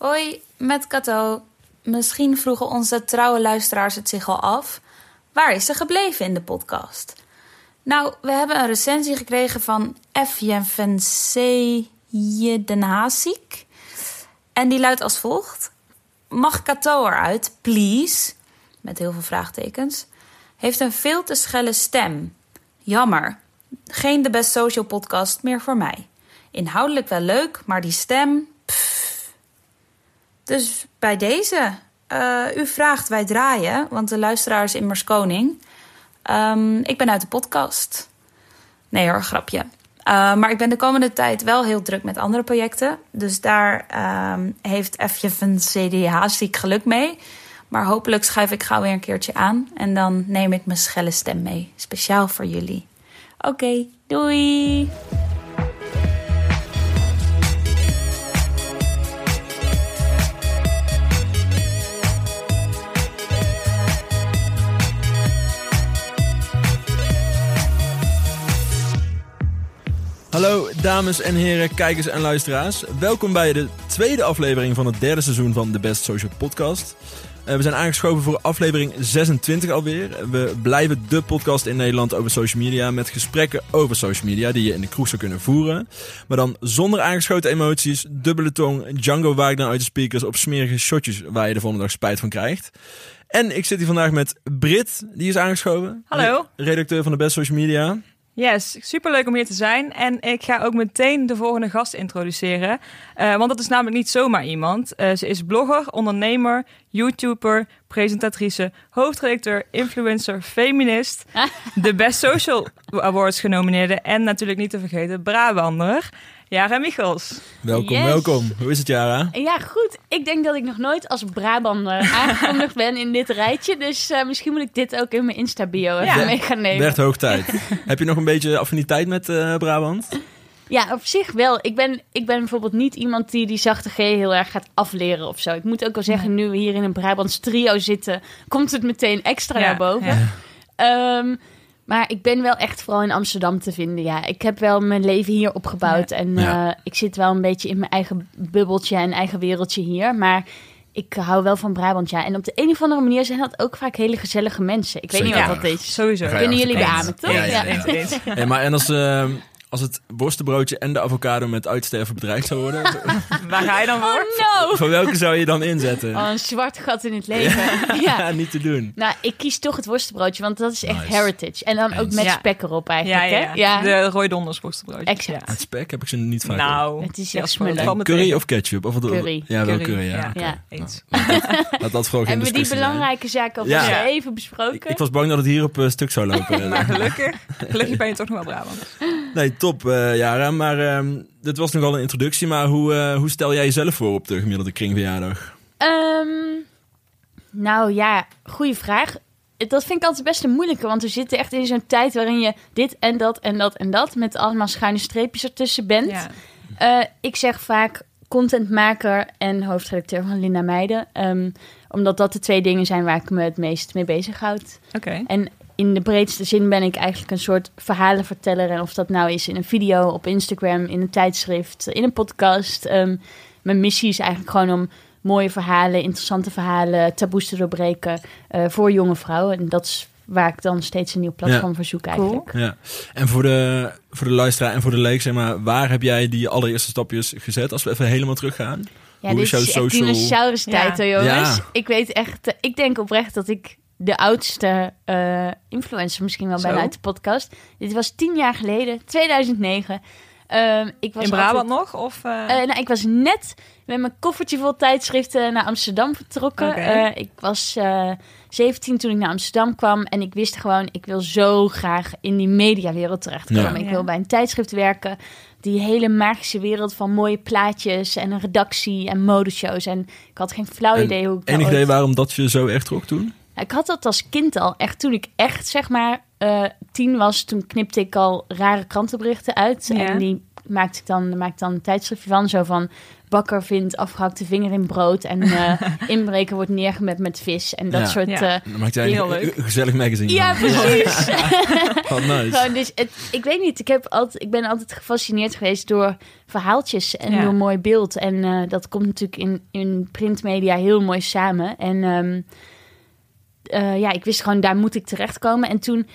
Hoi, met Kato. Misschien vroegen onze trouwe luisteraars het zich al af. Waar is ze gebleven in de podcast? Nou, we hebben een recensie gekregen van FJFNC Den Haziek. En die luidt als volgt. Mag Kato eruit, please? Met heel veel vraagtekens. Heeft een veel te schelle stem. Jammer. Geen de Best Social podcast meer voor mij. Inhoudelijk wel leuk, maar die stem... pff. Dus bij deze. eh, u vraagt, wij draaien, want de luisteraar is immers koning. Ehm, ik ben uit de podcast. Nee hoor, grapje. Uh, maar ik ben de komende tijd wel heel druk met andere projecten. Dus daar um, heeft Fje van CDH ziek geluk mee. Maar hopelijk schuif ik gauw weer een keertje aan. En dan neem ik mijn schelle stem mee. Speciaal voor jullie. Oké, doei! Hallo dames en heren, kijkers en luisteraars. Welkom bij de tweede aflevering van het derde seizoen van de Best Social Podcast. Uh, we zijn aangeschoven voor aflevering 26 alweer. We blijven de podcast in Nederland over social media met gesprekken over social media die je in de kroeg zou kunnen voeren. Maar dan zonder aangeschoten emoties, dubbele tong, Django Wagner uit de speakers op smerige shotjes waar je de volgende dag spijt van krijgt. En ik zit hier vandaag met Brit, die is aangeschoven. Hallo. Redacteur van de Best Social Media. Yes, superleuk om hier te zijn. En ik ga ook meteen de volgende gast introduceren. Uh, want dat is namelijk niet zomaar iemand. Uh, ze is blogger, ondernemer, YouTuber, presentatrice, hoofdredacteur, influencer, feminist. de Best Social Awards genomineerde. En natuurlijk niet te vergeten, Brabander. Jara Michels. Welkom, Yes. welkom. Hoe is het, Jara? Ja, goed. Ik denk dat ik nog nooit als Brabander aangekondigd ben in dit rijtje. Dus eh, misschien moet ik dit ook in mijn Insta-bio even Ja. mee gaan nemen. Werd hoog tijd. Heb je nog een beetje affiniteit met eh, Brabant? Ja, op zich wel. Ik ben, ik ben bijvoorbeeld niet iemand die die zachte G heel erg gaat afleren of zo. Ik moet ook wel zeggen, nu we hier in een Brabants trio zitten, komt het meteen extra Ja, naar boven. ja. Ehm, maar ik ben wel echt vooral in Amsterdam te vinden. Ja, ik heb wel mijn leven hier opgebouwd. En Ja. eh, ik zit wel een beetje in mijn eigen bubbeltje en eigen wereldje hier. Maar ik hou wel van Brabant, ja. En op de een of andere manier zijn dat ook vaak hele gezellige mensen. Ik weet niet wat dat is. Sowieso. Kunnen jullie beamen, toch? Ja, ja. Hey, maar en als, eh, als het worstenbroodje en de avocado met uitsterven bedreigd zou worden, Waar ga je dan voor? Oh no! voor welke zou je dan inzetten? Oh, een zwart gat in het leven. Ja. Ja, niet te doen. Nou, ik kies toch het worstenbroodje, want dat is echt Nice. heritage. En dan ook met Ja. spek erop Ja, eigenlijk, ja, hè? ja. De Roy Donders worstenbroodje. Exact. Met spek heb ik ze niet vaak op. Nou, Het is ja, echt smullen. Curry of ketchup? Of wat- Curry. Ja, wel Curry, ja. ja. oké. Ja. Eens. Laat dat vooral geen Hebben we die belangrijke zaken Ja. alvast Ja. even besproken? Ik was bang dat het hier op eh, stuk zou lopen. Maar gelukkig, gelukkig ben je toch nog wel Brabant. Nee, top, eh Jara. Maar ehm, dit was nogal een introductie. Maar hoe, eh, hoe stel jij jezelf voor op de gemiddelde kringverjaardag? Ehm, nou ja, goede vraag. Dat vind ik altijd best een moeilijke, want we zitten echt in zo'n tijd waarin je dit en dat en dat en dat met allemaal schuine streepjes ertussen bent. Ja. Eh, ik zeg vaak contentmaker en hoofdredacteur van Linda Meijden. Ehm, omdat dat de twee dingen zijn waar ik me het meest mee bezighoud. Oké. En in de breedste zin ben ik eigenlijk een soort verhalenverteller. En of dat nou is in een video, op Instagram, in een tijdschrift, in een podcast. Ehm, mijn missie is eigenlijk gewoon om mooie verhalen, interessante verhalen, taboes te doorbreken eh, voor jonge vrouwen. En dat is waar ik dan steeds een nieuw platform voor zoek eigenlijk. Ja. En voor de, voor de luisteraar en voor de leek, zeg maar, waar heb jij die allereerste stapjes gezet? Als we even helemaal teruggaan. Ja, Hoe dit is jouw social- dinosaurus tijd, Ja. hoor, jongens. Ja. Ik weet echt, eh, ik denk oprecht dat ik de oudste eh, influencer misschien wel ben Zo. uit de podcast. Dit was tien jaar geleden, 2009. Ehm, ik was In Brabant altijd- nog? Of, eh, Eh, nou, ik was net met mijn koffertje vol tijdschriften naar Amsterdam vertrokken. Eh, ik was eh 17 toen ik naar Amsterdam kwam. En ik wist gewoon, ik wil zo graag in die mediawereld terechtkomen. Ja. Ik Ja. wil bij een tijdschrift werken. Die hele magische wereld van mooie plaatjes en een redactie en modeshows. En ik had geen flauw En idee hoe ik Enig ooit- idee waarom dat je zo erg trok toen? Ik had dat als kind al. Echt toen ik echt, zeg maar, eh, tien was, toen knipte ik al rare krantenberichten uit. Ja. En die maakte ik dan, maakte ik dan een tijdschriftje van. Zo van bakker vindt afgehakte vinger in brood. En eh, inbreker wordt neergemet met vis. En dat Ja. soort... Ja. eh, Dan maakt jij Heel leuk. een gezellig magazine. ja, van. precies. Wat nice. Gewoon, dus het, ik weet niet, ik, heb altijd, ik ben altijd gefascineerd geweest door verhaaltjes en Ja. door mooi beeld. En eh, dat komt natuurlijk in, in printmedia heel mooi samen. En ehm, eh, ja, ik wist gewoon, daar moet ik terechtkomen. En toen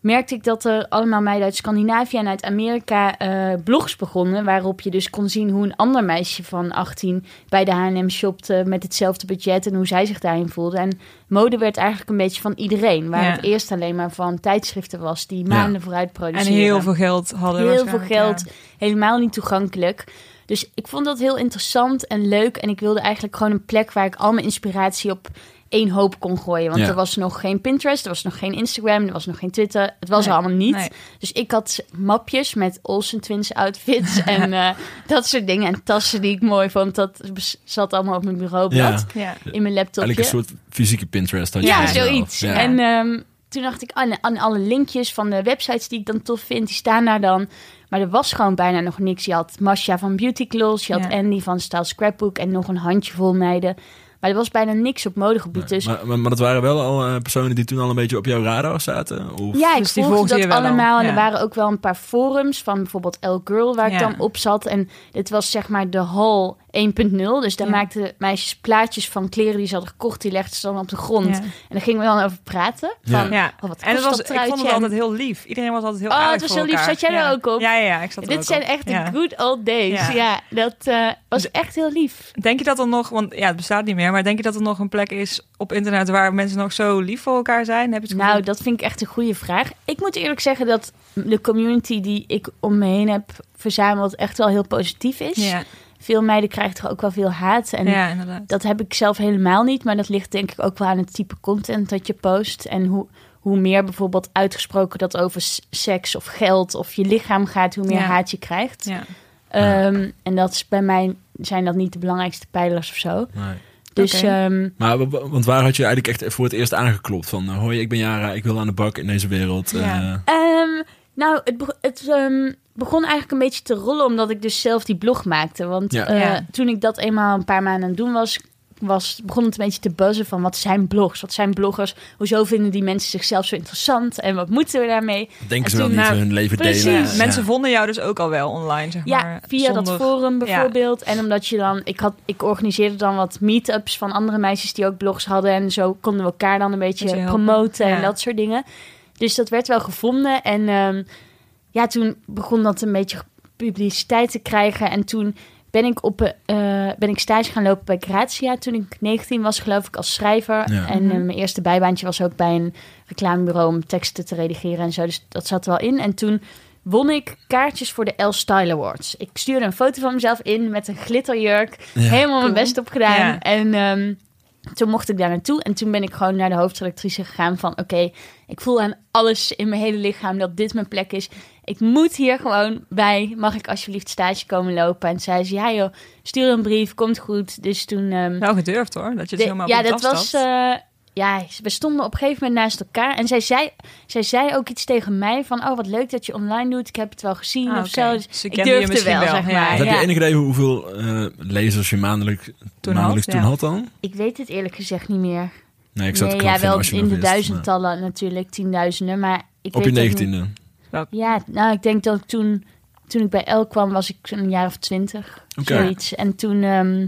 merkte ik dat er allemaal meiden uit Scandinavië en uit Amerika eh, blogs begonnen. Waarop je dus kon zien hoe een ander meisje van 18 bij de H&M shopte met hetzelfde budget en hoe zij zich daarin voelde. En mode werd eigenlijk een beetje van iedereen. Waar Ja. het eerst alleen maar van tijdschriften was die maanden vooruit En produceren. heel veel geld hadden Heel veel geld, helemaal niet toegankelijk. Dus ik vond dat heel interessant en leuk. En ik wilde eigenlijk gewoon een plek waar ik al mijn inspiratie op één hoop kon gooien. Want Ja. er was nog geen Pinterest, er was nog geen Instagram, er was nog geen Twitter. Het was Nee, er allemaal niet. nee. Dus ik had mapjes met Olsen Twins outfits en eh, dat soort dingen. En tassen die ik mooi vond. Dat zat allemaal op mijn bureaublad, Ja. Ja. in mijn laptopje. Eigenlijk een soort fysieke Pinterest. had je Ja, zoiets. Ja. En ehm, toen dacht ik aan, aan alle linkjes van de websites die ik dan tof vind, die staan daar dan. Maar er was gewoon bijna nog niks. Je had Masha van Beauty Claws, je had Ja. Andy van Style Scrapbook en nog een handjevol meiden. Maar er was bijna niks op modegebied. Dus maar, maar, maar dat waren wel al eh, personen die toen al een beetje op jouw radar zaten? Of? ja, ik Dus die volgde volgde dat al, allemaal. En ja. er waren ook wel een paar forums van bijvoorbeeld El Girl waar ik dan op zat. En dit was zeg maar de hall 1.0. Dus daar Ja. maakten meisjes plaatjes van kleren die ze hadden gekocht. Die legden ze dan op de grond. Ja. En daar gingen we dan over praten. Ja. Van, Ja. oh, wat En het was, dat ik vond het altijd heel lief. Iedereen was altijd heel Oh, aardig het was heel lief. Zat jij er ook op? Ja, ja, ja, ik zat er Dit ook zijn op. echt de Ja. good old days. Ja, Ja. dat eh, was echt heel lief. Denk je dat er nog, want ja, het bestaat niet meer, maar denk je dat er nog een plek is op internet waar mensen nog zo lief voor elkaar zijn? Heb je het Nou, dat vind ik echt een goede vraag. Ik moet eerlijk zeggen dat de community die ik om me heen heb verzameld echt wel heel positief is. ja, Veel meiden krijgen toch ook wel veel haat. En ja, dat heb ik zelf helemaal niet. Maar dat ligt denk ik ook wel aan het type content dat je post. En hoe, hoe meer bijvoorbeeld uitgesproken dat over seks of geld of je lichaam gaat, hoe meer Ja. haat je krijgt. Ja. Ehm, en dat is bij mij zijn dat niet de belangrijkste pijlers of zo. Nee. Dus ehm, Maar want waar had je eigenlijk echt voor het eerst aangeklopt? Van, eh, hoi, ik ben Jara, ik wil aan de bak in deze wereld. Ja. eh, Ehm, nou, het, het ehm, begon eigenlijk een beetje te rollen omdat ik dus zelf die blog maakte. Want Ja. eh, Ja. toen ik dat eenmaal een paar maanden aan het doen was, was, begon het een beetje te buzzen van wat zijn blogs? Wat zijn bloggers? Hoezo vinden die mensen zichzelf zo interessant? En wat moeten we daarmee? denken En ze wel toen, niet nou, hun leven precies. delen? Ja, Mensen vonden jou dus ook al wel online, zeg Ja, maar. via dat forum bijvoorbeeld. En omdat je dan, ik, had, ik organiseerde dan wat meetups van andere meisjes die ook blogs hadden. En zo konden we elkaar dan een beetje promoten en dat soort dingen. Dus dat werd wel gevonden. En ehm, ja, toen begon dat een beetje publiciteit te krijgen. En toen ben ik, op, eh, ben ik stage gaan lopen bij Grazia. Toen ik 19 was, geloof ik, als schrijver. Ja. En eh, Mhm. mijn eerste bijbaantje was ook bij een reclamebureau om teksten te redigeren en zo. Dus dat zat er wel in. En toen won ik kaartjes voor de L Style Awards. Ik stuurde een foto van mezelf in met een glitterjurk. Ja. Helemaal mijn best op gedaan. Ja. En ehm, toen mocht ik daar naartoe. En toen ben ik gewoon naar de hoofdredactrice gegaan van... oké, ik voel aan alles in mijn hele lichaam dat dit mijn plek is. Ik moet hier gewoon bij. Mag ik alsjeblieft stage komen lopen? En zei ze, ja joh, stuur een brief, komt goed. Dus toen... Wel gedurfd hoor, dat je het de- helemaal ja, dat was. Ja, we stonden op een gegeven moment naast elkaar. En zij zei, zij zei ook iets tegen mij van... Oh, wat leuk dat je online doet. Ik heb het wel gezien Ah, of zo. Dus Ze ik kende je durfde misschien wel, wel, zeg ja. maar. Heb Ja. je enig idee hoe- hoeveel eh, lezers je maandelijk, Toen maandelijks had, toen ja. had dan? Ik weet het eerlijk gezegd niet meer. Nee, ik zou nee, ja, wel als je in de wist, maar- duizendtallen natuurlijk, tienduizenden. Maar ik Op je weet negentiende. Ja, nou, ik denk dat ik toen, toen ik bij El kwam, was ik een jaar of twintig. Oké. Zoiets. En toen, ehm,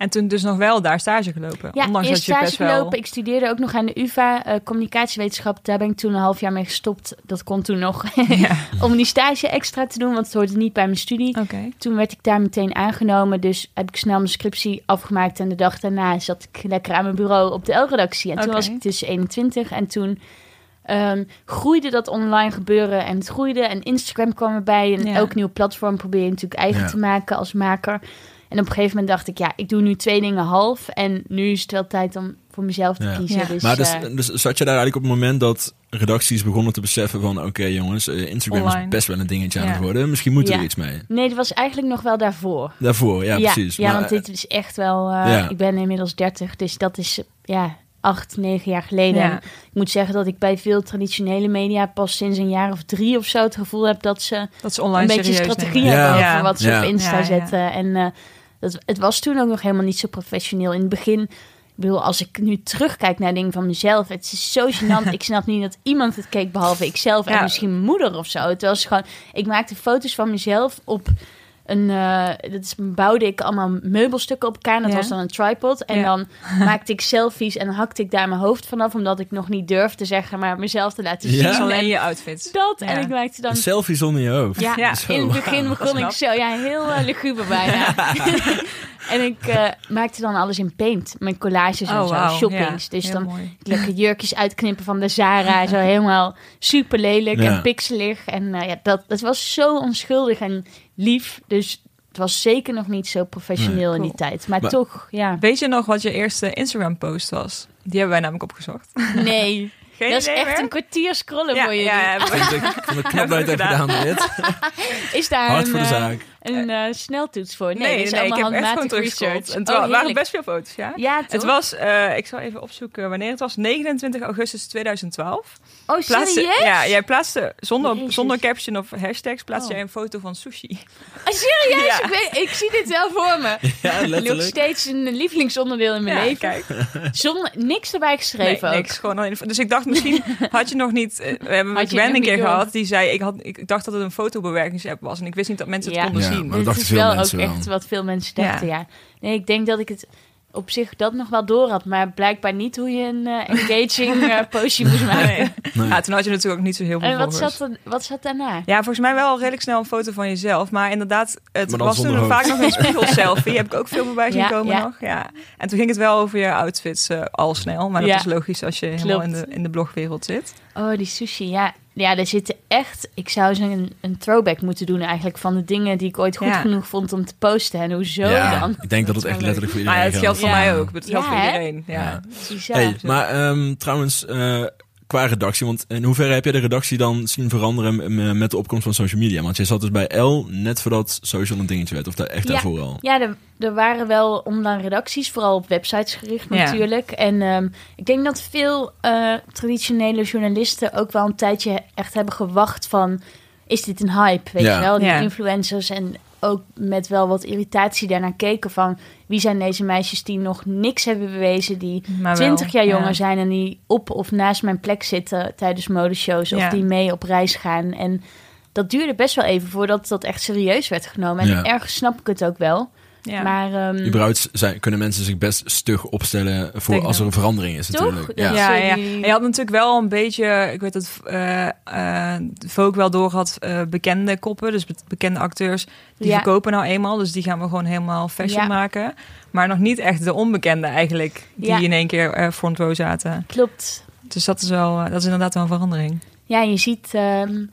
En toen dus nog wel daar stage gelopen. ja, Ondanks eerst dat je stage best wel... gelopen. Ik studeerde ook nog aan de UvA, eh, communicatiewetenschap. Daar ben ik toen een half jaar mee gestopt. Dat kon toen nog. Ja. Om die stage extra te doen, want het hoorde niet bij mijn studie. Oké. Toen werd ik daar meteen aangenomen. Dus heb ik snel mijn scriptie afgemaakt. En de dag daarna zat ik lekker aan mijn bureau op de L-redactie. En toen was ik dus 21. En toen ehm, groeide dat online gebeuren. En het groeide. En Instagram kwam erbij. En Ja. elk nieuw platform probeer je natuurlijk eigen Ja. te maken als maker. En op een gegeven moment dacht ik, ja, ik doe nu twee dingen half. En nu is het wel tijd om voor mezelf te Ja. kiezen. Ja. Dus, Maar dus, eh, dus zat je daar eigenlijk op het moment dat redacties begonnen te beseffen van... oké jongens, eh, Instagram Online. is best wel een dingetje aan het worden. Misschien moeten we Ja. er iets mee. nee, dat was eigenlijk nog wel daarvoor. Daarvoor, ja, precies. Ja, Maar, want dit is echt wel... eh, Ja. Ik ben inmiddels 30, dus dat is ja, acht, negen jaar geleden. Ja. Ik moet zeggen dat ik bij veel traditionele media pas sinds een jaar of drie of zo het gevoel heb dat ze Dat is een online beetje serieus strategie nemen. Hebben Ja. over wat ze Ja. op Insta Ja, ja. zetten. En eh, Dat, het was toen ook nog helemaal niet zo professioneel. In het begin, ik bedoel, als ik nu terugkijk naar dingen van mezelf, het is zo gênant. ik snap niet dat iemand het keek behalve ikzelf en Ja. misschien mijn moeder of zo. Het was gewoon, ik maakte foto's van mezelf op een, eh, dat is, bouwde ik allemaal meubelstukken op elkaar. en Dat Ja. was dan een tripod. En Ja. dan maakte ik selfies en hakte ik daar mijn hoofd vanaf, omdat ik nog niet durfde zeggen, maar mezelf te laten zien. Ja? Alleen En je outfit. dat. Ja. En ik maakte dan Een selfie zonder je hoofd. ja. Zo, in het begin begon ik zo, ja, heel uh, luguber bijna. en ik eh, maakte dan alles in paint, mijn collages en Oh, zo, shoppings. Ja, dus heel dan mooi. lekker jurkjes uitknippen van de Zara, zo helemaal super lelijk Ja. en pixelig. En ja, dat, dat was zo onschuldig en lief, dus het was zeker nog niet zo professioneel in die tijd. Maar, Maar- toch, ja, Weet je nog wat je eerste Instagram-post was? Die hebben wij namelijk opgezocht. nee. Geen dat is echt meer? een kwartier scrollen ja, voor je. ja, ja, Ik vind het- ik vind het knap dat je gedaan, dit. Is daar Hard een, voor de eh, zaak. Een eh, sneltoets voor? Nee, Nee, nee, ik allemaal heb echt gewoon. En het Oh, wa- waren best veel foto's, ja. Ja, Het was, eh, ik zal even opzoeken wanneer het was, 29 augustus 2012. Oh, Plaatste- serieus? ja, jij plaatste zonder, Jezus. zonder caption of hashtags, plaatste Oh. jij een foto van sushi. Ah, serieus? Ja. Ik, weet, ik zie dit wel voor me. Ja, Nog letterlijk. steeds een lievelingsonderdeel in mijn Ja, leven. kijk. Zonder, niks erbij geschreven Nee, ook. niks. Gewoon alleen, dus ik dacht misschien had je nog niet. eh, We hebben met nog een keer gehad. Die zei: ik, had, ik dacht dat het een fotobewerkingsapp was. En ik wist niet dat mensen het Ja. konden Ja, zien. maar dat dachten is veel wel mensen ook wel. echt wat veel mensen dachten, Ja. ja. Nee, ik denk dat ik het op zich dat nog wel door had. Maar blijkbaar niet hoe je een eh, engaging eh, postje moest maken. Nee. Nee. Ja, toen had je natuurlijk ook niet zo heel veel En wat zat, er, wat zat daarna? Ja, volgens mij wel redelijk snel een foto van jezelf. Maar inderdaad, het Maar was toen vaak nog een spiegel-selfie. Heb ik ook veel voorbij zien Ja, komen ja. nog. Ja. En toen ging het wel over je outfits eh, al snel. Maar dat Ja. is logisch als je helemaal in de, in de blogwereld zit. Oh, die sushi. Ja, ja daar zitten echt... Ik zou zo een, een throwback moeten doen eigenlijk... van de dingen die ik ooit goed Ja. genoeg vond om te posten. En hoezo ja, dan? ik denk dat het echt letterlijk voor Maar iedereen ja, het geldt voor Ja. mij ook. Het geldt Ja, voor iedereen. Ja. Hey, maar ehm, trouwens, eh, qua redactie, want in hoeverre heb je de redactie dan zien veranderen met de opkomst van social media? Want jij zat dus bij L net voordat social een dingetje werd, of daar echt Ja. daarvoor al? Ja, er, er waren wel online redacties, vooral op websites gericht Ja. natuurlijk. En ehm, ik denk dat veel eh, traditionele journalisten ook wel een tijdje echt hebben gewacht van... is dit een hype, weet Ja. je wel? Die Ja. influencers en ook met wel wat irritatie daarnaar keken van... wie zijn deze meisjes die nog niks hebben bewezen... die 20 jaar ja. jonger zijn en die op of naast mijn plek zitten tijdens modeshows... of Ja. die mee op reis gaan. En dat duurde best wel even voordat dat echt serieus werd genomen. En Ja. ergens snap ik het ook wel. Ja. Maar ehm, Überhaupt zijn, kunnen mensen zich best stug opstellen voor als er een verandering is Toch? natuurlijk. Ja. Ja. Ja, Zo ja. die- En je had natuurlijk wel een beetje, ik weet dat eh eh Vogue wel door had, eh, bekende koppen, dus be- bekende acteurs, die Ja. verkopen nou eenmaal, dus die gaan we gewoon helemaal fashion Ja. maken. Maar nog niet echt de onbekende eigenlijk, die Ja. in één keer eh, front row zaten. klopt. Dus dat is wel, eh, dat is inderdaad wel een verandering. Ja, je ziet... ehm,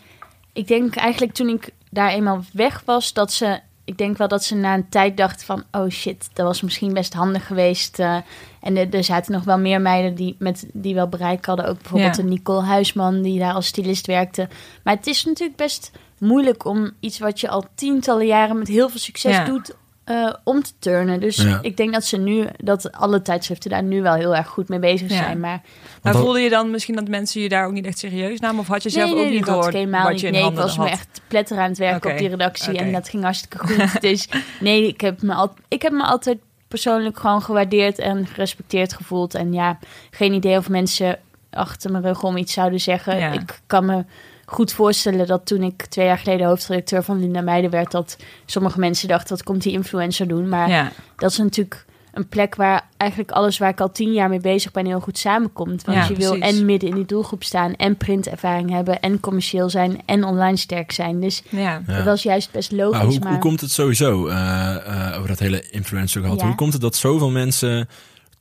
ik denk eigenlijk toen ik daar eenmaal weg was... dat ze... Ik denk wel dat ze na een tijd dachten van... oh shit, dat was misschien best handig geweest. eh, en er, er zaten nog wel meer meiden die, met, die wel bereik hadden. Ook bijvoorbeeld Ja. een Nicole Huisman die daar als stylist werkte. Maar het is natuurlijk best moeilijk om iets wat je al tientallen jaren... met heel veel succes Ja. doet... eh, om te turnen. Dus Ja. ik denk dat ze nu, dat alle tijdschriften daar nu wel heel erg goed mee bezig Ja. zijn. Maar Maar voelde je dan misschien dat mensen je daar ook niet echt serieus namen? Of had je zelf nee, ook nee, niet dat door helemaal wat niet. je in Nee, ik handen was me echt te pletter aan het werken op die redactie. En dat ging hartstikke goed. dus nee, ik heb, me al, ik heb me altijd persoonlijk gewoon gewaardeerd en gerespecteerd gevoeld. En ja, geen idee of mensen achter mijn rug om iets zouden zeggen. Ja. Ik kan me goed voorstellen dat toen ik twee jaar geleden hoofdredacteur van Linda Meijden werd... dat sommige mensen dachten, wat komt die influencer doen? Maar Ja, dat is natuurlijk een plek waar eigenlijk alles waar ik al tien jaar mee bezig ben heel goed samenkomt. Want Ja, je wil precies. en midden in die doelgroep staan en printervaring hebben en commercieel zijn en online sterk zijn. Dus ja. Dat was juist best logisch. Maar hoe, maar hoe komt het sowieso, eh, eh, over dat hele influencer gehad, Ja. hoe komt het dat zoveel mensen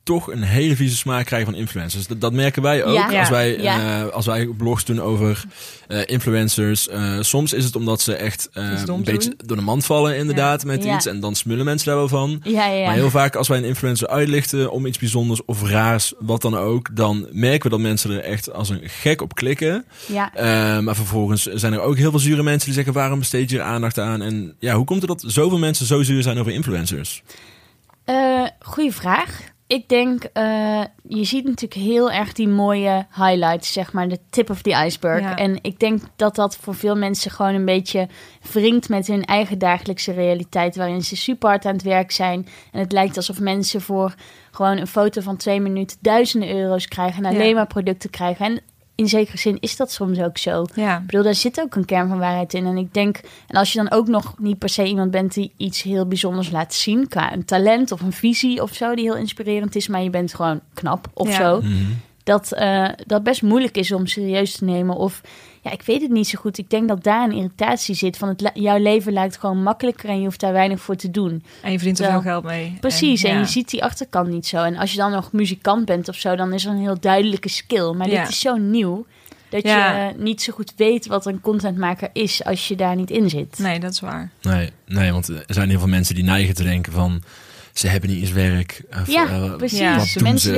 toch een hele vieze smaak krijgen van influencers? Dat, dat merken wij ook Ja. als, wij, Ja. eh, als wij blogs doen over eh, influencers. Eh, soms is het omdat ze echt eh, een beetje doen. door de mand vallen inderdaad met Ja. iets en dan smullen mensen daar wel van. ja, ja, ja. Maar heel vaak als wij een influencer uitlichten om iets bijzonders of raars, wat dan ook, dan merken we dat mensen er echt als een gek op klikken. ja. Maar vervolgens zijn er ook heel veel zure mensen die zeggen: waarom besteed je er aandacht aan? En ja, hoe komt het dat zoveel mensen zo zuur zijn over influencers? Eh, goeie vraag. Ik denk, eh, je ziet natuurlijk heel erg die mooie highlights, zeg maar, de tip of the iceberg. Ja. En ik denk dat dat voor veel mensen gewoon een beetje wringt met hun eigen dagelijkse realiteit, waarin ze super hard aan het werk zijn. En het lijkt alsof mensen voor gewoon een foto van twee minuten duizenden euro's krijgen en Ja. alleen maar producten krijgen. En in zekere zin is dat soms ook zo. Ja. Ik bedoel, daar zit ook een kern van waarheid in. En ik denk, en als je dan ook nog niet per se iemand bent die iets heel bijzonders laat zien, qua een talent of een visie of zo, die heel inspirerend is, maar je bent gewoon knap of Ja. zo, Mhm. Dat eh, dat best moeilijk is om serieus te nemen. Of ja, ik weet het niet zo goed. Ik denk dat daar een irritatie zit. Van het, jouw leven lijkt gewoon makkelijker en je hoeft daar weinig voor te doen. En je verdient er veel geld mee. Precies, en, ja. je ziet die achterkant niet zo. En als je dan nog muzikant bent of zo, dan is er een heel duidelijke skill. Maar Ja. dit is zo nieuw dat Ja. je niet zo goed weet wat een contentmaker is als je daar niet in zit. Nee, dat is waar. Nee, nee, want er zijn heel veel mensen die neigen te denken van... ze hebben niet eens werk. Of, Ja, eh, precies. ja, wat doen Mensen ze,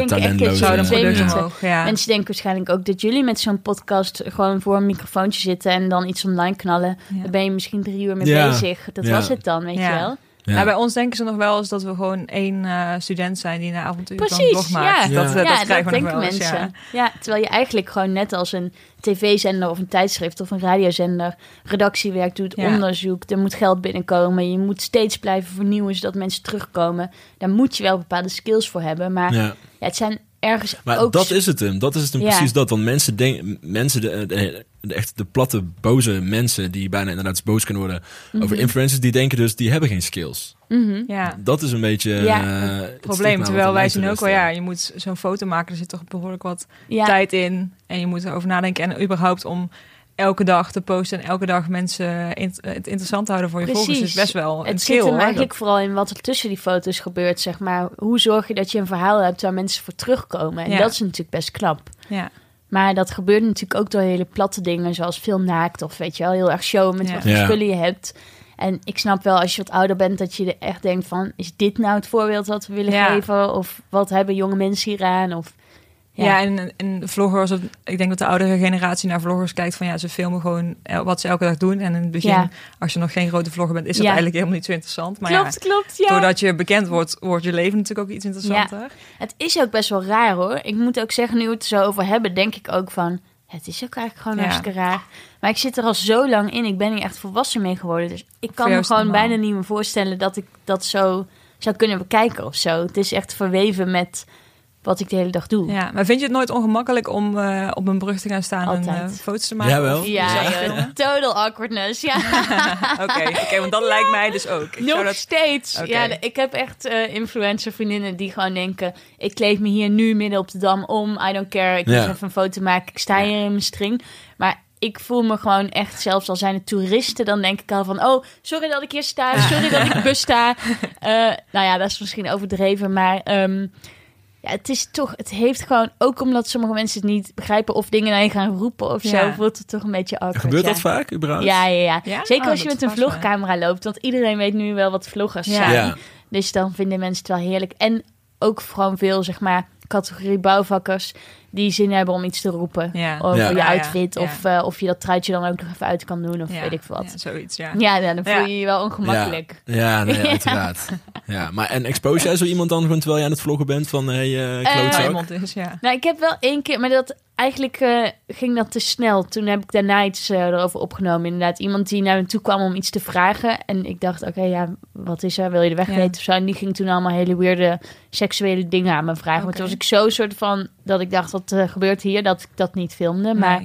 ja. Mensen denken waarschijnlijk ook dat jullie met zo'n podcast gewoon voor een microfoontje zitten en dan iets online knallen. Ja. Dan ben je misschien drie uur mee Ja. bezig. Dat Ja. was het dan, weet Ja. je wel. Ja. Nou, bij ons denken ze nog wel eens dat we gewoon één eh, student zijn die na avontuur Precies, maakt. ja. Dat, Ja. eh, dat ja, krijgen we nog denken wel eens, mensen. ja. Ja. terwijl je eigenlijk gewoon net als een tv-zender of een tijdschrift of een radiozender redactiewerk doet, Ja. onderzoek, er moet geld binnenkomen, je moet steeds blijven vernieuwen zodat mensen terugkomen. Daar moet je wel bepaalde skills voor hebben, maar ja. Ja. het zijn ergens Maar ook... dat is het hem. Dat is het hem Ja. precies dat. Want mensen denken, mensen, de, de, de- echt de platte, boze mensen die bijna inderdaad boos kunnen worden over influencers, die denken dus, die hebben geen skills. Mhm. Ja. Dat is een beetje Ja. eh, het Probleem. Terwijl er wij zien ook wel, ja, je moet zo'n foto maken, er zit toch behoorlijk wat Ja. tijd in. En je moet erover nadenken. En überhaupt om elke dag te posten en elke dag mensen in- het interessant te houden voor je Precies. volgers, is best wel een Het skill. zit hem hoor. eigenlijk vooral in wat er tussen die foto's gebeurt, zeg maar. Hoe zorg je dat je een verhaal hebt waar mensen voor terugkomen? En Ja. dat is natuurlijk best knap. Dat- ja. Maar dat gebeurt natuurlijk ook door hele platte dingen, zoals film naakt of weet je wel, heel erg show met Ja. wat voor Ja. spullen je hebt. En ik snap wel als je wat ouder bent dat je er echt denkt van, is dit nou het voorbeeld wat we willen Ja. geven? Of wat hebben jonge mensen hier aan? Of, Ja, en, en vloggers, ik denk dat de oudere generatie naar vloggers kijkt van ja, ze filmen gewoon el- wat ze elke dag doen. En in het begin, Ja. als je nog geen grote vlogger bent, is dat eigenlijk helemaal niet zo interessant. Maar klopt, ja, klopt, ja. doordat je bekend wordt, wordt je leven natuurlijk ook iets interessanter. Het is ook best wel raar hoor. Ik moet ook zeggen, nu we het er zo over hebben, denk ik ook van... Het is ook eigenlijk gewoon hartstikke raar. Maar ik zit er al zo lang in. Ik ben hier echt volwassen mee geworden. Dus ik kan me gewoon bijna niet meer voorstellen dat ik dat zo zou kunnen bekijken of zo. Het is echt verweven met wat ik de hele dag doe. Ja, maar vind je het nooit ongemakkelijk om eh, op een brug te gaan staan en eh, foto's te maken? Jawel. Ja, filmen? total awkwardness. Ja, Oké, oké, want dat lijkt mij dus ook. Ik zou nog dat... steeds. Ja, ik heb echt eh influencer vriendinnen die gewoon denken... ik kleed me hier nu midden op de Dam om. I don't care. Ik moet Ja. even een foto maken. Ik sta hier in mijn string. Maar ik voel me gewoon echt, zelfs al zijn het toeristen... dan denk ik al van... oh, sorry dat ik hier sta. Sorry dat ik bus sta. Eh, nou ja, dat is misschien overdreven. Maar ehm, ja, het is toch... Het heeft gewoon... ook omdat sommige mensen het niet begrijpen... of dingen naar je gaan roepen of zo... Ja. voelt het toch een beetje awkward. Gebeurt ja. dat vaak überhaupt? Ja, ja, ja. Ja? Zeker Oh, als je dat met een vlogcamera loopt. Want iedereen weet nu wel wat vloggers Ja. zijn. Ja. Dus dan vinden mensen het wel heerlijk. En ook gewoon veel, zeg maar, categorie bouwvakkers... die zin hebben om iets te roepen Ja. over Ja. je Ja, ja, outfit. ja. Of, eh, of je dat truitje dan ook nog even uit kan doen. Of Ja, weet ik veel wat. Ja, zoiets, ja. Ja, ja, dan voel Ja. je je wel ongemakkelijk. Ja, nee, uiteraard. Ja, maar en expose jij zo iemand dan gewoon terwijl je aan het vloggen bent van hey, eh Eh, klootzak? Is, ja. Nou, ik heb wel één keer, maar dat eigenlijk eh, ging dat te snel. Toen heb ik daarna iets eh, erover opgenomen. Inderdaad, iemand die naar me toe kwam om iets te vragen. En ik dacht, oké, ja, wat is er? Wil je de weg Ja. weten of zo? En die ging toen allemaal hele weirde seksuele dingen aan me vragen. Maar Oké. toen was ik zo soort van dat ik dacht, wat eh, gebeurt hier? Dat ik dat niet filmde. Maar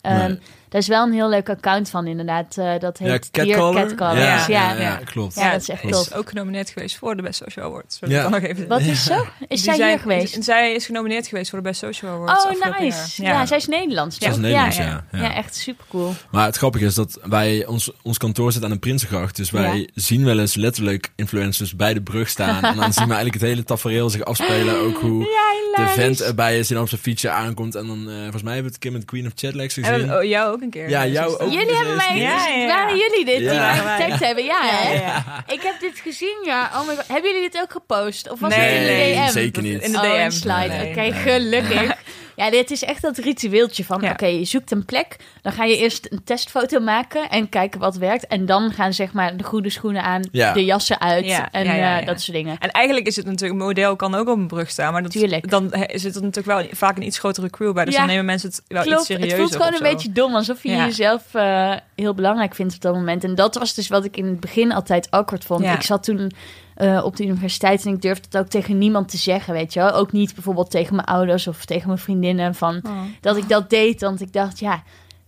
ehm Nee. Daar is wel een heel leuk account van, inderdaad. eh, dat ja, heet Dear catcaller? Catcallers. Ja, Ja, ja, ja. ja, klopt. Ja, dat is echt Klopt. tof. Is ook genomineerd geweest voor de Best Social Awards. Ja. nog even Wat is zo? Is zij zijn- hier geweest? Zij is genomineerd geweest voor de Best Social Awards. Oh, nice. Ja. zij is Nederlands. Zij is? Nederlands, ja, ja, ja. ja. echt super cool. Maar het grappige is dat wij, ons, ons kantoor zit aan de Prinsengracht. Dus wij Ja. zien wel eens letterlijk influencers bij de brug staan. en dan zien we eigenlijk het hele tafereel zich afspelen. Ook hoe de vent erbij is en op zijn fietsje aankomt. En dan, eh, volgens mij hebben we het een keer met Queen of Chatlegs gezien. En oh, jou ook een keer. Ja, jou ook. Jullie hebben mij... Ja, ja, ja. Waren jullie dit? Die mij getagd hebben? Ja, Ja, hè? ja. Ik heb dit gezien, ja. Oh my god. Hebben jullie dit ook gepost? Of was Nee, het in de nee, DM? zeker niet. In de oh, DM. een slide. Nee. Oké, gelukkig. Ja, dit is echt dat ritueeltje van, Ja. oké, je zoekt een plek, dan ga je eerst een testfoto maken en kijken wat werkt. En dan gaan zeg maar de goede schoenen aan, Ja. de jassen uit Ja, en ja, ja, eh, dat soort dingen. En eigenlijk is het natuurlijk, een model kan ook op een brug staan, maar dat, Tuurlijk. dan is het natuurlijk wel vaak een iets grotere crew bij. Dus Ja. dan nemen mensen het wel iets Klopt, serieuzer. het voelt gewoon een beetje dom, alsof je Ja. jezelf eh, heel belangrijk vindt op dat moment. En dat was dus wat ik in het begin altijd awkward vond. Ja. Ik zat toen eh, op de universiteit en ik durfde het ook tegen niemand te zeggen, weet je wel. Ook niet bijvoorbeeld tegen mijn ouders of tegen mijn vriendinnen van Oh. dat ik dat deed. Want ik dacht, ja,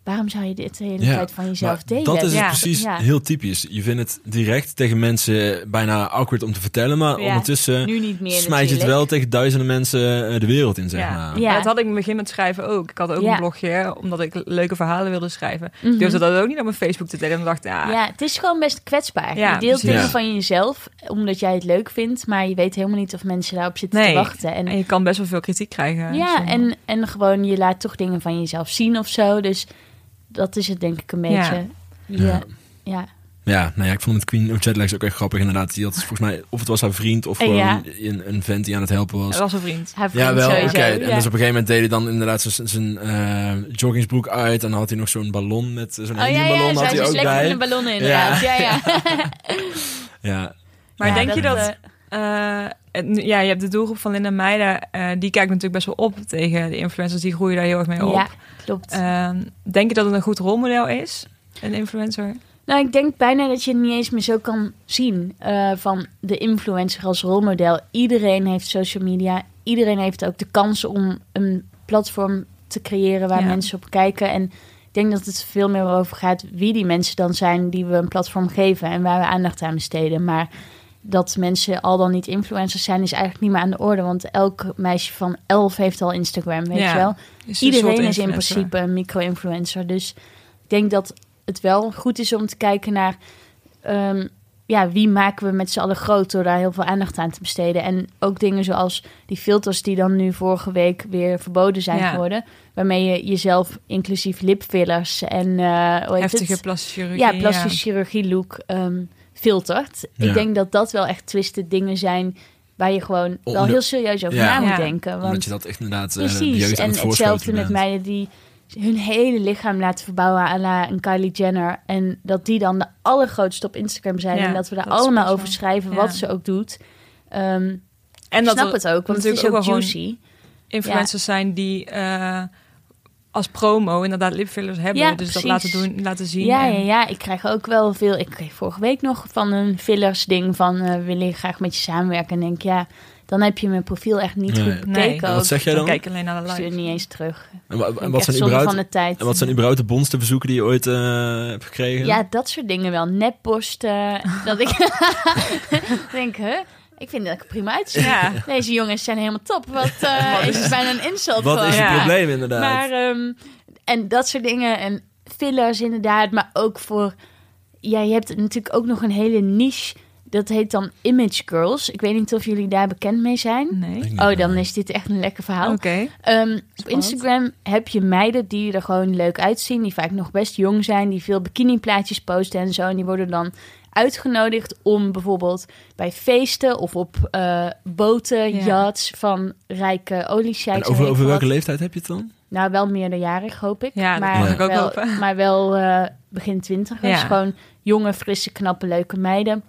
waarom zou je dit de hele Ja, tijd van jezelf delen? dat is Ja. precies Ja. heel typisch. Je vindt het direct tegen mensen bijna awkward om te vertellen, maar Ja, ondertussen nu niet meer smijt je het wel tegen duizenden mensen eh, de wereld in, zeg Ja. maar. Ja. Dat had ik in het begin met schrijven ook. Ik had ook Ja. een blogje, omdat ik leuke verhalen wilde schrijven. Mhm. Ik durfde dat ook niet op mijn Facebook te delen. En dacht, ja, Ja, het is gewoon best kwetsbaar. Ja, je deelt precies. dingen Ja. van jezelf omdat jij het leuk vindt, maar je weet helemaal niet of mensen daarop zitten Nee. te wachten. En en je kan best wel veel kritiek krijgen. Ja, en, en gewoon je laat toch dingen van jezelf zien of zo. Dus dat is het denk ik een beetje. Ja. Ja. Ja. Ja. Ja, nou ja, ik vond het Queen of Jetlags ook echt grappig inderdaad. Die had volgens mij, of het was haar vriend of Eh, gewoon ja. een, een vent die aan het helpen was. Dat was een vriend. Haar vriend Ja, wel, oké. En ja. dus op een gegeven moment deed hij dan inderdaad zijn- eh, joggingsbroek uit. En dan had hij nog zo'n ballon met zo'n Oh ja, ja, heliumballon had hij is ook lekker bij. in de ballonnen inderdaad. Ja, ja. Ja, Maar Ja, denk je dat... eh, ja, je hebt de doelgroep van Linda Meijden. eh, die kijkt natuurlijk best wel op tegen de influencers. Die groeien daar heel erg mee op. ja, klopt. Ehm, denk je dat het een goed rolmodel is? Een influencer? Nou, ik denk bijna dat je het niet eens meer zo kan zien eh, van de influencer als rolmodel. Iedereen heeft social media. Iedereen heeft ook de kans om een platform te creëren waar Ja. mensen op kijken. En ik denk dat het veel meer over gaat wie die mensen dan zijn die we een platform geven en waar we aandacht aan besteden. Maar dat mensen al dan niet influencers zijn, is eigenlijk niet meer aan de orde. Want elk meisje van 11 heeft al Instagram, weet Ja, je wel. Is Iedereen is in principe een micro-influencer. Dus ik denk dat het wel goed is om te kijken naar... ehm, ja, wie maken we met z'n allen groot door daar heel veel aandacht aan te besteden. En ook dingen zoals die filters die dan nu vorige week weer verboden zijn Ja. geworden. Waarmee je jezelf inclusief lipfillers en eh Heftige plastische chirurgie. ja, plastische chirurgie look ehm, filtert. Ja. Ik denk dat dat wel echt twisted dingen zijn waar je gewoon wel Om heel serieus over Ja. na moet Ja. denken. Want omdat je dat echt inderdaad eh, de Precies. aan En het hetzelfde met meiden die hun hele lichaam laten verbouwen la een Kylie Jenner. En dat die dan de allergrootste op Instagram zijn. Ja, en dat we daar dat allemaal over schrijven ja. wat ze ook doet. Ehm En ik dat snap er het ook, want het is natuurlijk ook ook wel juicy. influencers zijn die eh, als promo inderdaad lipfillers hebben. Ja, dus dat laten, doen, laten zien. Ja, en- ja, ja, ik krijg ook wel veel. Ik kreeg vorige week nog van een fillers ding van eh wil ik graag met je samenwerken. En denk ja, dan heb je mijn profiel echt niet Nee. goed bekeken. Nee. Wat zeg jij Dan kijk alleen naar de stuur live. niet eens terug. En wa- en Ik wat zijn überhaupt, van de tijd. en wat zijn überhaupt de bondste bezoeken die je ooit eh, hebt gekregen? Ja, dat soort dingen wel. Nepposten. dat ik denk, hè? Ik vind dat ik prima uitzie. Ja. Deze jongens zijn helemaal top. Wat eh, is het bijna een insult Wat is Ja. probleem inderdaad? Maar, ehm, en dat soort dingen. En fillers inderdaad. Maar ook voor... Ja, je hebt natuurlijk ook nog een hele niche. Dat heet dan Image Girls. Ik weet niet of jullie daar bekend mee zijn. Nee. Oh, dan is dit echt een lekker verhaal. Oké. Ehm, op Instagram heb je meiden die er gewoon leuk uitzien. Die vaak nog best jong zijn. Die veel bikiniplaatjes posten en zo. En die worden dan uitgenodigd om bijvoorbeeld bij feesten of op eh, boten, Ja. yachts van rijke oliesheiks. Over, over welke leeftijd heb je het dan? Nou, wel meerderjarig, hoop ik. Ja, dat maar, mag ik ook wel, hopen. Maar wel eh, begin twintig. Dus Ja. gewoon jonge, frisse, knappe, leuke meiden.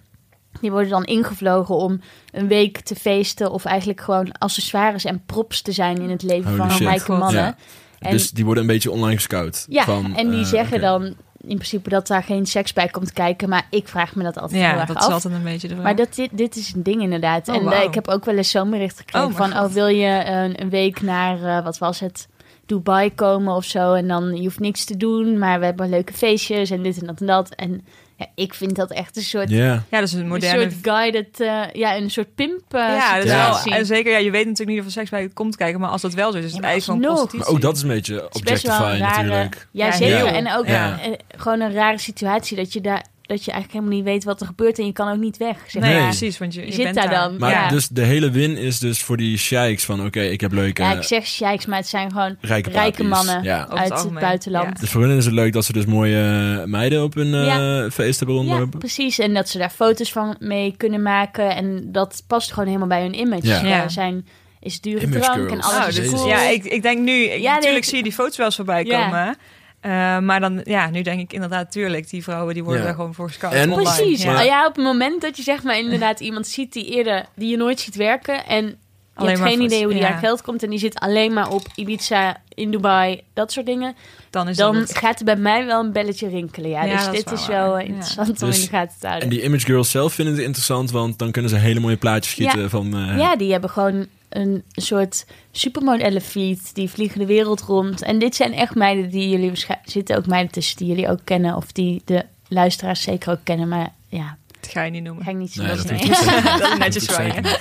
Die worden dan ingevlogen om een week te feesten... of eigenlijk gewoon accessoires en props te zijn in het leven Holy van rijke mannen. Ja. En, dus die worden een beetje online gescout. ja, van, en die eh, zeggen dan in principe dat daar geen seks bij komt kijken. Maar ik vraag me dat altijd heel Ja, erg dat af. is altijd een beetje de. Maar dat, dit, dit is een ding inderdaad. Oh, en eh, ik heb ook wel eens zo'n bericht gekregen Oh, van... God. oh, wil je een, een week naar, eh, wat was het, Dubai komen of zo... en dan je hoeft niks te doen, maar we hebben leuke feestjes en dit en dat en dat. En ja, ik vind dat echt een soort, Ja. Ja, dat is een een moderne... soort guided... eh, ja, een soort pimp eh, ja, dat is Ja. wel, situatie. en zeker, ja, je weet natuurlijk niet of er seks bij komt kijken, maar als dat wel zo is, is Ja, het maar eigenlijk prostitutie. Maar ook dat is een beetje een objectifying rare... natuurlijk. Ja, Ja, zeker. En ook Ja. eh, gewoon een rare situatie dat je daar... dat je eigenlijk helemaal niet weet wat er gebeurt... en je kan ook niet weg, zeg Nee, maar. precies, want je, je, Je zit bent daar dan. Maar Ja. dus de hele win is dus voor die sheiks van oké, ik heb leuke Ja, ik zeg sheiks, maar het zijn gewoon rijke, mannen. Ja. Het uit het buitenland. Dus voor hen is het leuk dat ze dus mooie eh, meiden op hun eh, Ja. feest hebben Ja, rondlopen. precies. En dat ze daar foto's van mee kunnen maken. En dat past gewoon helemaal bij hun image. Ja. Ja. zijn is dure Image drank girls. en alles Oh, is dus, cool. ja, ik, ik denk nu, Ja, nee, natuurlijk ik- zie je die foto's wel eens voorbij Ja. Eh, maar dan, ja, nu denk ik inderdaad, tuurlijk, die vrouwen die worden Ja. daar gewoon voor gescout. En- online. Precies. Ja. Ja. ja, op het moment dat je zeg maar inderdaad iemand ziet die eerder, die je nooit ziet werken en je Alleen hebt maar geen voor- idee hoe die ja. aan geld komt en die zit alleen maar op Ibiza, in Dubai, dat soort dingen, Dan is dan dat het. gaat er bij mij wel een belletje rinkelen. Ja, Ja, dus is dit wel is wel Ja. interessant om Dus- in de gaten te houden. En die image girls zelf vinden het interessant, want dan kunnen ze hele mooie plaatjes schieten Ja. van... eh, Ja, die hebben gewoon een soort supermodellenfeed. Die vliegen de wereld rond. En dit zijn echt meiden die jullie waarschijnlijk... zitten ook meiden tussen die jullie ook kennen. Of die de luisteraars zeker ook kennen. Maar ja, Dat ga je niet noemen. ga ik niet zo Nee, dat nee. is netjes niet.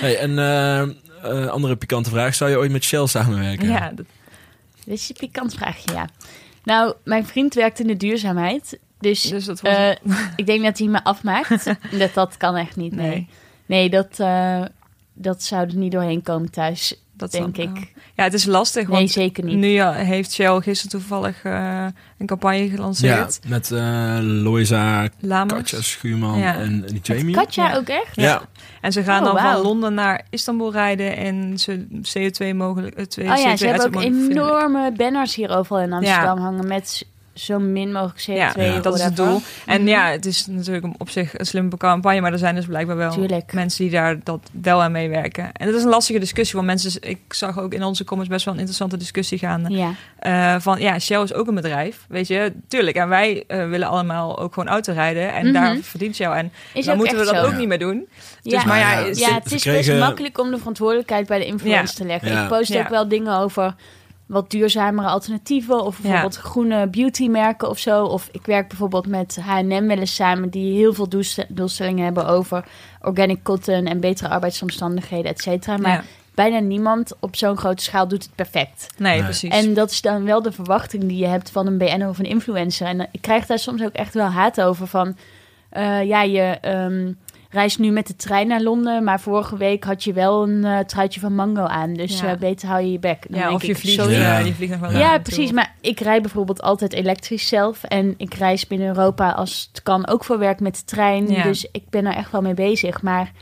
Hey, en eh, andere pikante vraag. Zou je ooit met Shell samenwerken? Ja, dat, Dit is een pikant vraagje, ja. Nou, mijn vriend werkt in de duurzaamheid. Dus, dus dat was... eh, ik denk dat hij me afmaakt. dat, dat kan echt niet, nee. Nee. Nee, dat, eh, dat zou er niet doorheen komen thuis, dat denk ik. Ja, het is lastig, Nee, want zeker niet. nu ja, heeft Shell gisteren toevallig eh, een campagne Ja, gelanceerd. met eh Loisa, Lamers. Katja Schuurman Ja. en Met Jamie. Katja Ja. ook echt? Ja. En ze gaan Oh, dan van Londen naar Istanbul rijden en ze CO2 mogelijk. eh, twee Oh ja, CO2 ze hebben ook enorme banners hier overal in Amsterdam hangen met zo min mogelijk CO2. Ja, Ja. dat is het doel. En Mhm. ja, het is natuurlijk op zich een slimme campagne, maar er zijn dus blijkbaar wel Tuurlijk. mensen die daar dat wel aan meewerken. En dat is een lastige discussie, want mensen, ik zag ook in onze comments best wel een interessante discussie gaan. Ja, eh, van ja, Shell is ook een bedrijf, weet je, tuurlijk. En wij eh, willen allemaal ook gewoon auto rijden en Mhm. daar verdient Shell. En is dan moeten we dat zo. ook Ja. niet meer doen. Ja. Dus, maar ja, Ja, is- het is kregen- best makkelijk om de verantwoordelijkheid bij de influencer te leggen. Ja. Ik post Ja. ook wel dingen over wat duurzamere alternatieven of Ja. bijvoorbeeld groene beautymerken of zo. Of ik werk bijvoorbeeld met H&M wel eens samen die heel veel doelste- doelstellingen hebben over organic cotton en betere arbeidsomstandigheden, et cetera. Maar ja. bijna niemand op zo'n grote schaal doet het perfect. nee, Nee. precies. En dat is dan wel de verwachting die je hebt van een BN'er of een influencer. En ik krijg daar soms ook echt wel haat over van... eh, ja, je ehm, reist nu met de trein naar Londen... maar vorige week had je wel een eh, truitje van Mango aan. Dus Ja. eh, beter hou je je bek. Dan ja, denk of je vliegt, sorry. Ja. je vliegt nog wel Ja, precies. Maar ik rijd bijvoorbeeld altijd elektrisch zelf. En ik reis binnen Europa als het kan ook voor werk met de trein. Ja. Dus ik ben er echt wel mee bezig. Maar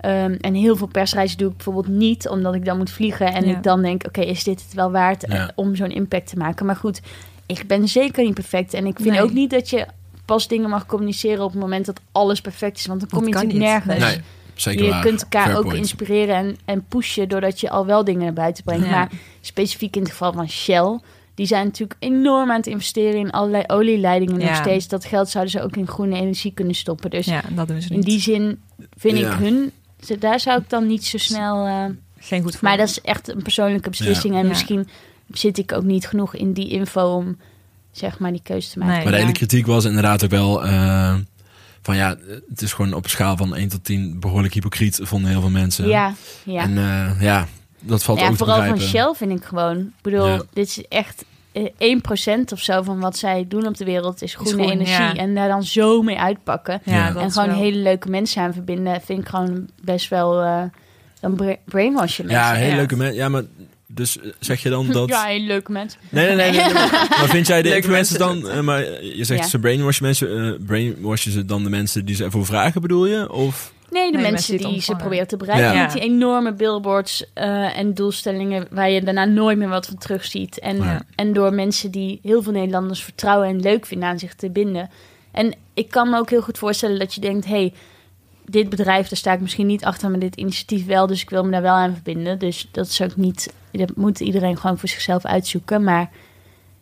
ehm, en heel veel persreizen doe ik bijvoorbeeld niet, omdat ik dan moet vliegen. En Ja. ik dan denk, oké, is dit het wel waard eh, Ja. om zo'n impact te maken? Maar goed, ik ben zeker niet perfect. En ik vind Nee. ook niet dat je pas dingen mag communiceren op het moment dat alles perfect is. Want dan kom Dat je natuurlijk niet. nergens. Nee, zeker Je waar. kunt elkaar Fair ook point. inspireren en, en pushen doordat je al wel dingen naar buiten brengt. Ja. Maar specifiek in het geval van Shell, die zijn natuurlijk enorm aan het investeren in allerlei olieleidingen nog steeds. Dat geld zouden ze ook in groene energie kunnen stoppen. Dus Ja, dat doen ze in die zin vind Ja. ik hun, ze- daar zou ik dan niet zo snel. eh, Geen goed voor. maar dat is echt een persoonlijke beslissing en Ja. misschien zit ik ook niet genoeg in die info om zeg maar die keuze te maken. Nee. Maar de Ja. hele kritiek was inderdaad ook wel eh, van ja, het is gewoon op een schaal van 1 tot 10 behoorlijk hypocriet, vonden heel veel mensen. Ja, ja. En eh, ja, dat valt ja, ook te vooral van begrijpen. Shell vind ik gewoon. Ik bedoel, Ja. dit is echt eh, 1% of zo van wat zij doen op de wereld is groene groen, energie. ja. En daar dan zo mee uitpakken. ja, en gewoon wel- hele leuke mensen aan verbinden, vind ik gewoon best wel. eh dan bra brainwashen mensen. Ja, hele Ja. leuke mensen. Ja, maar dus eh, zeg je dan dat... Ja, hele leuke mensen. Nee, nee, nee. nee, nee, maar, maar vind jij de Leuke influencers mensen. dan... eh, maar je zegt Ja. ze brainwashen mensen. eh brainwashen ze dan de mensen die ze ervoor vragen, bedoel je? Of... Nee, de Nee, mensen mensen die ze proberen te bereiken Ja. met die enorme billboards eh, en doelstellingen waar je daarna nooit meer wat van terugziet. En, Ja. en door mensen die heel veel Nederlanders vertrouwen en leuk vinden aan zich te binden. En ik kan me ook heel goed voorstellen dat je denkt, hey, dit bedrijf, daar sta ik misschien niet achter, maar dit initiatief wel, dus ik wil me daar wel aan verbinden. Dus dat is ook niet, dat moet iedereen gewoon voor zichzelf uitzoeken. Maar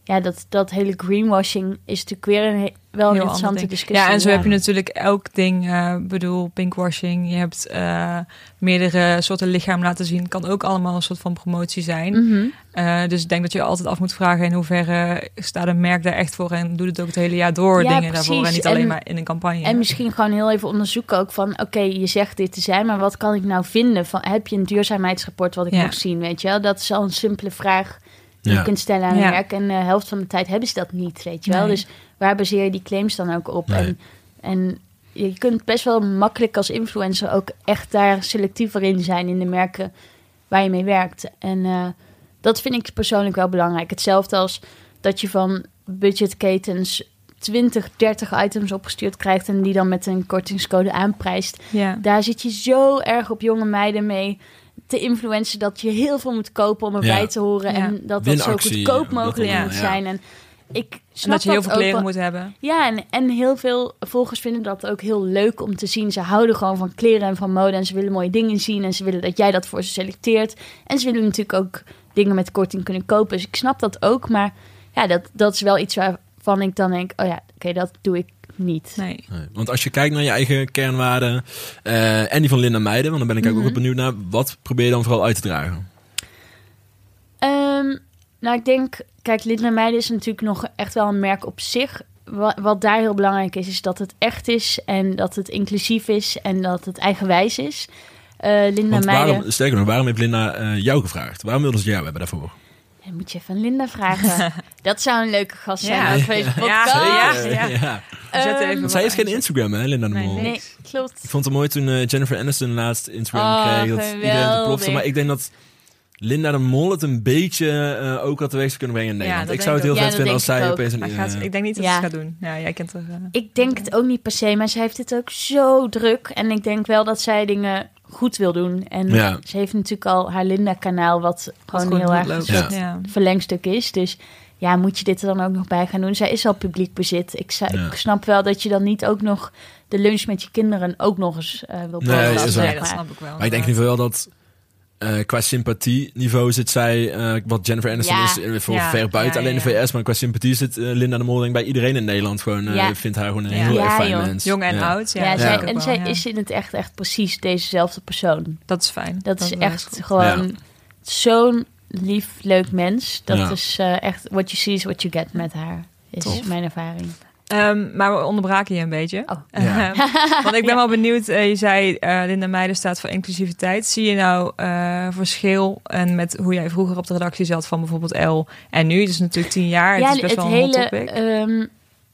ja, dat, dat hele greenwashing is natuurlijk weer een, wel een Heel interessante discussie. Ja, en zo heb je natuurlijk elk ding. eh bedoel, pinkwashing. Je hebt eh, meerdere soorten lichaam laten zien. Kan ook allemaal een soort van promotie zijn. Mhm. Eh, dus ik denk dat je altijd af moet vragen in hoeverre staat een merk daar echt voor en doet het ook het hele jaar door Ja, dingen daarvoor en niet alleen En- maar in een campagne. En misschien gewoon heel even onderzoeken ook van... oké, je zegt dit te zijn, maar wat kan ik nou vinden? Van, heb je een duurzaamheidsrapport wat ik Ja. mag zien, weet je wel? Dat is al een simpele vraag die Ja. je kunt stellen aan een Ja. merk. En de helft van de tijd hebben ze dat niet, weet je wel? Nee. Dus waar baseer je die claims dan ook op? Nee. En, en je kunt best wel makkelijk als influencer ook echt daar selectiever in zijn... in de merken waar je mee werkt. En eh, dat vind ik persoonlijk wel belangrijk. Hetzelfde als dat je van budgetketens 20, 30 items opgestuurd krijgt en die dan met een kortingscode aanprijst. ja. Daar zit je zo erg op jonge meiden mee te influencen dat je heel veel moet kopen om erbij Ja. te horen. Ja. En dat dat zo goedkoop mogelijk moet ja. zijn. En ik En snap dat je heel veel ook kleren moet hebben. Ja, en, en heel veel volgers vinden dat ook heel leuk om te zien. Ze houden gewoon van kleren en van mode en ze willen mooie dingen zien. En ze willen dat jij dat voor ze selecteert. En ze willen natuurlijk ook dingen met korting kunnen kopen. Dus ik snap dat ook. Maar ja, dat, dat is wel iets waarvan ik dan denk... oh ja, oké, dat doe ik niet. Nee. Nee, Want als je kijkt naar je eigen kernwaarden eh, en die van Linda Meijden, want dan ben ik ook Mhm. wel benieuwd naar, wat probeer je dan vooral uit te dragen? Ehm, nou, ik denk, kijk, Linda Meijden is natuurlijk nog echt wel een merk op zich. Wat, wat daar heel belangrijk is, is dat het echt is en dat het inclusief is en dat het eigenwijs is. Eh, Linda Want Meijden, waarom, sterker nog, waarom heeft Linda eh, jou gevraagd? Waarom wilden ze jou hebben daarvoor? Ja, moet je even aan Linda vragen. dat zou een leuke gast zijn Ja. op deze Ja, podcast. Ja, Zeker, ja. zetten Ehm, even Zij heeft geen Instagram, hè, Linda de Nee, Mol? nee. Nee, klopt. Ik vond het mooi toen eh, Jennifer Aniston laatst Instagram Oh, kreeg. Dat iedereen het geweldig. plofte. Maar ik denk dat Linda de Mol het een beetje eh, ook had teweeg zou kunnen brengen in Nederland. dat ik zou het heel vet vinden als zij opeens een... Gaat, ik denk niet dat Ja. ze het gaat doen. Ja, jij kent er... eh, Ik denk het ook niet per se, maar zij heeft het ook zo druk. En ik denk wel dat zij dingen goed wil doen. En Ja. ze heeft natuurlijk al haar Linda-kanaal, wat wat gewoon heel erg verlengstuk is. Dus ja, moet je dit er dan ook nog bij gaan doen? Zij is al publiek bezit. Ik, zou- Ja. ik snap wel dat je dan niet ook nog de lunch met je kinderen ook nog eens eh wil Nee. Nee, dat snap ik wel. Maar ik denk in ieder geval wel dat eh, qua sympathieniveau zit zij, eh, wat Jennifer Aniston Ja. is, eh, voor Ja, ver buiten ja, alleen ja, de VS, maar qua sympathie zit Linda de Mol denk ik bij iedereen in Nederland gewoon, eh, Ja. vindt haar gewoon een Ja. heel Ja, erg fijn joh. mens. Jong en Ja. oud. Ja, zij, en zij is in het echt, echt precies dezezelfde persoon. Dat is fijn. Dat is echt goed. gewoon zo'n lief, leuk mens. Dat Ja. is eh, echt what you see is what you get met haar. Is Tof. mijn ervaring. Ehm, maar we onderbraken je een beetje. Oh. Ja. Ehm, Want ik ben Ja. wel benieuwd. eh, je zei eh, Linda Meijden staat voor inclusiviteit. Zie je nou eh, verschil en met hoe jij vroeger op de redactie zat van bijvoorbeeld L en nu? Het is natuurlijk tien jaar. het is best wel een hot hele, topic. ehm,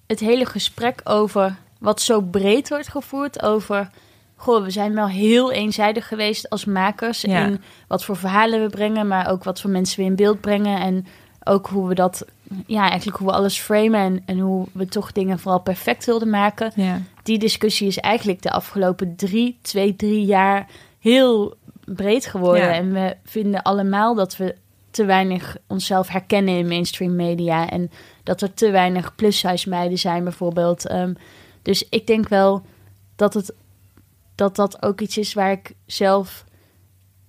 het hele gesprek over wat zo breed wordt gevoerd over. Goh, we zijn wel heel eenzijdig geweest als makers Ja. in wat voor verhalen we brengen, maar ook wat voor mensen we in beeld brengen en ook hoe we dat, ja, eigenlijk hoe we alles framen en, en hoe we toch dingen vooral perfect wilden maken. ja. Die discussie is eigenlijk de afgelopen drie, twee, drie jaar heel breed geworden. Ja. En we vinden allemaal dat we te weinig onszelf herkennen in mainstream media. En dat er te weinig plus-size meiden zijn, bijvoorbeeld. Ehm, dus ik denk wel dat, het, dat dat ook iets is waar ik zelf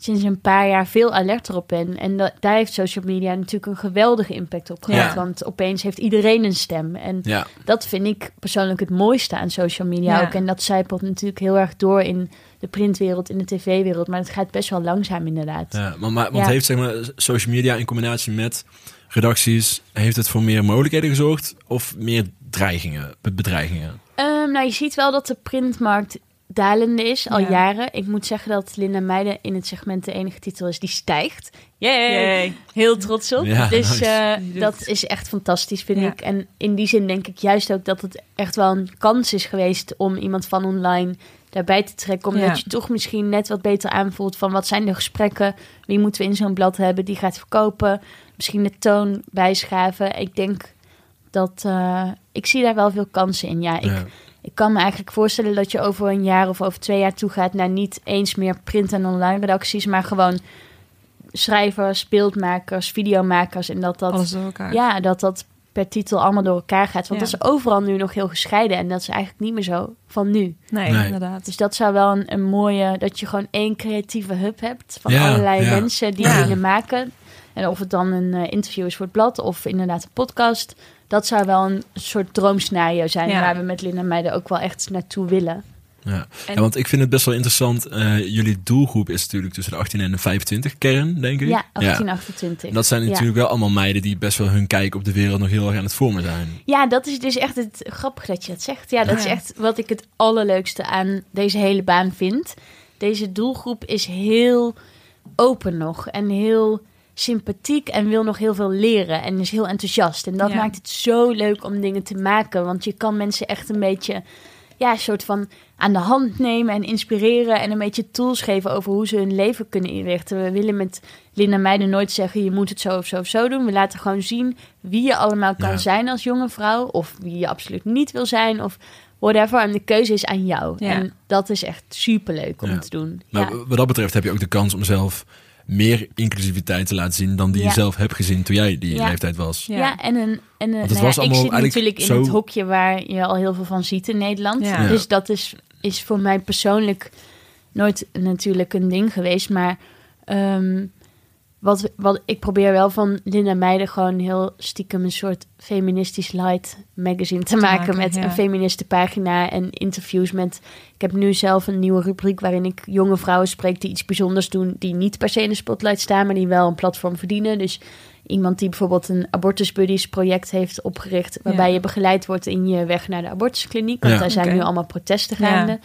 sinds een paar jaar veel alerter op ben. En dat, daar heeft social media natuurlijk een geweldige impact op gehad. Ja. Want opeens heeft iedereen een stem. En Ja, dat vind ik persoonlijk het mooiste aan social media Ja. ook. En dat zijpelt natuurlijk heel erg door in de printwereld, in de tv-wereld. Maar het gaat best wel langzaam inderdaad. ja. Maar, maar, want Ja. heeft zeg maar, social media in combinatie met redacties, heeft het voor meer mogelijkheden gezorgd of meer dreigingen, be- bedreigingen? Ehm, nou, je ziet wel dat de printmarkt dalende is al Ja. jaren. Ik moet zeggen dat Linda Meijden in het segment de enige titel is die stijgt. Yay! Yay. Heel trots op. Ja, dus nice. eh, dat is echt fantastisch, vind Ja. ik. En in die zin denk ik juist ook dat het echt wel een kans is geweest om iemand van online daarbij te trekken. Omdat Ja. je toch misschien net wat beter aanvoelt van wat zijn de gesprekken, wie moeten we in zo'n blad hebben, die gaat verkopen. Misschien de toon bijschaven. Ik denk dat eh, ik zie daar wel veel kansen in. Ja, ik, Ja. Ik kan me eigenlijk voorstellen dat je over een jaar of over twee jaar toe gaat naar niet eens meer print- en online redacties, maar gewoon schrijvers, beeldmakers, videomakers en dat dat, Alles door elkaar. ja, dat dat per titel allemaal door elkaar gaat. Want Ja. dat is overal nu nog heel gescheiden en dat is eigenlijk niet meer zo van nu. Nee, Nee. inderdaad. Dus dat zou wel een, een mooie, dat je gewoon één creatieve hub hebt van Ja, allerlei ja. mensen die Ja. dingen maken. En of het dan een eh, interview is voor het blad of inderdaad een podcast. Dat zou wel een soort droomscenario zijn Ja. waar we met Linda Meijden ook wel echt naartoe willen. Ja. En- ja, want ik vind het best wel interessant. eh, jullie doelgroep is natuurlijk tussen de 18 en de 25 kern, denk ik. Ja, 1828. Dat zijn Ja. natuurlijk wel allemaal meiden die best wel hun kijk op de wereld nog heel erg aan het vormen zijn. Ja, dat is dus echt het grappige dat je dat zegt. Ja, dat Ja. is echt wat ik het allerleukste aan deze hele baan vind. Deze doelgroep is heel open nog en heel sympathiek en wil nog heel veel leren en is heel enthousiast. En dat Ja. maakt het zo leuk om dingen te maken, want je kan mensen echt een beetje ja, een soort van aan de hand nemen en inspireren en een beetje tools geven over hoe ze hun leven kunnen inrichten. We willen met Linda Meijden nooit zeggen je moet het zo of zo of zo doen. We laten gewoon zien wie je allemaal kan Ja. zijn als jonge vrouw of wie je absoluut niet wil zijn of whatever. En de keuze is aan jou. Ja. En dat is echt superleuk om Ja. te doen. Maar ja. wat dat betreft heb je ook de kans om zelf meer inclusiviteit te laten zien dan die Ja. je zelf hebt gezien toen jij die Ja. leeftijd was. Ja. Ja. en, een, en een, het nou was ja, allemaal ik zit natuurlijk in zo- het hokje waar je al heel veel van ziet in Nederland. Ja. Ja. Dus dat is, is voor mij persoonlijk nooit natuurlijk een ding geweest. Maar ehm, wat, wat ik probeer wel van Linda Meijden gewoon heel stiekem een soort feministisch light magazine te, maken, maken, met ja. een feministenpagina en interviews met. Ik heb nu zelf een nieuwe rubriek waarin ik jonge vrouwen spreek die iets bijzonders doen, die niet per se in de spotlight staan, maar die wel een platform verdienen. Dus iemand die bijvoorbeeld een abortus buddies project heeft opgericht, waarbij Ja. je begeleid wordt in je weg naar de abortuskliniek. Want Ja. daar zijn nu allemaal protesten Ja. gaande.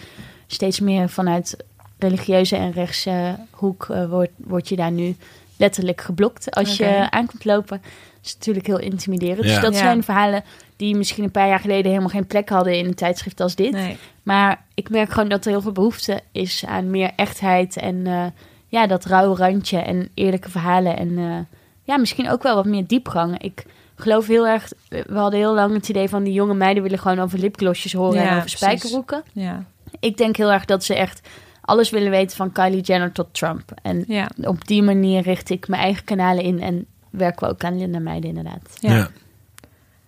Steeds meer vanuit religieuze en rechtse hoek eh, wordt, word je daar nu letterlijk geblokt als je aankomt lopen. Dat is natuurlijk heel intimiderend. Ja. Dus dat Ja. zijn verhalen die misschien een paar jaar geleden helemaal geen plek hadden in een tijdschrift als dit. Nee. Maar ik merk gewoon dat er heel veel behoefte is aan meer echtheid en eh, ja, dat rauwe randje en eerlijke verhalen. En eh, ja, misschien ook wel wat meer diepgang. Ik geloof heel erg, we hadden heel lang het idee van die jonge meiden willen gewoon over lipglossjes horen Ja, en over precies. spijkerbroeken. Ja. Ik denk heel erg dat ze echt alles willen weten van Kylie Jenner tot Trump. En Ja. op die manier richt ik mijn eigen kanalen in en werken we ook aan Linda Meijden inderdaad. Ja. Ja.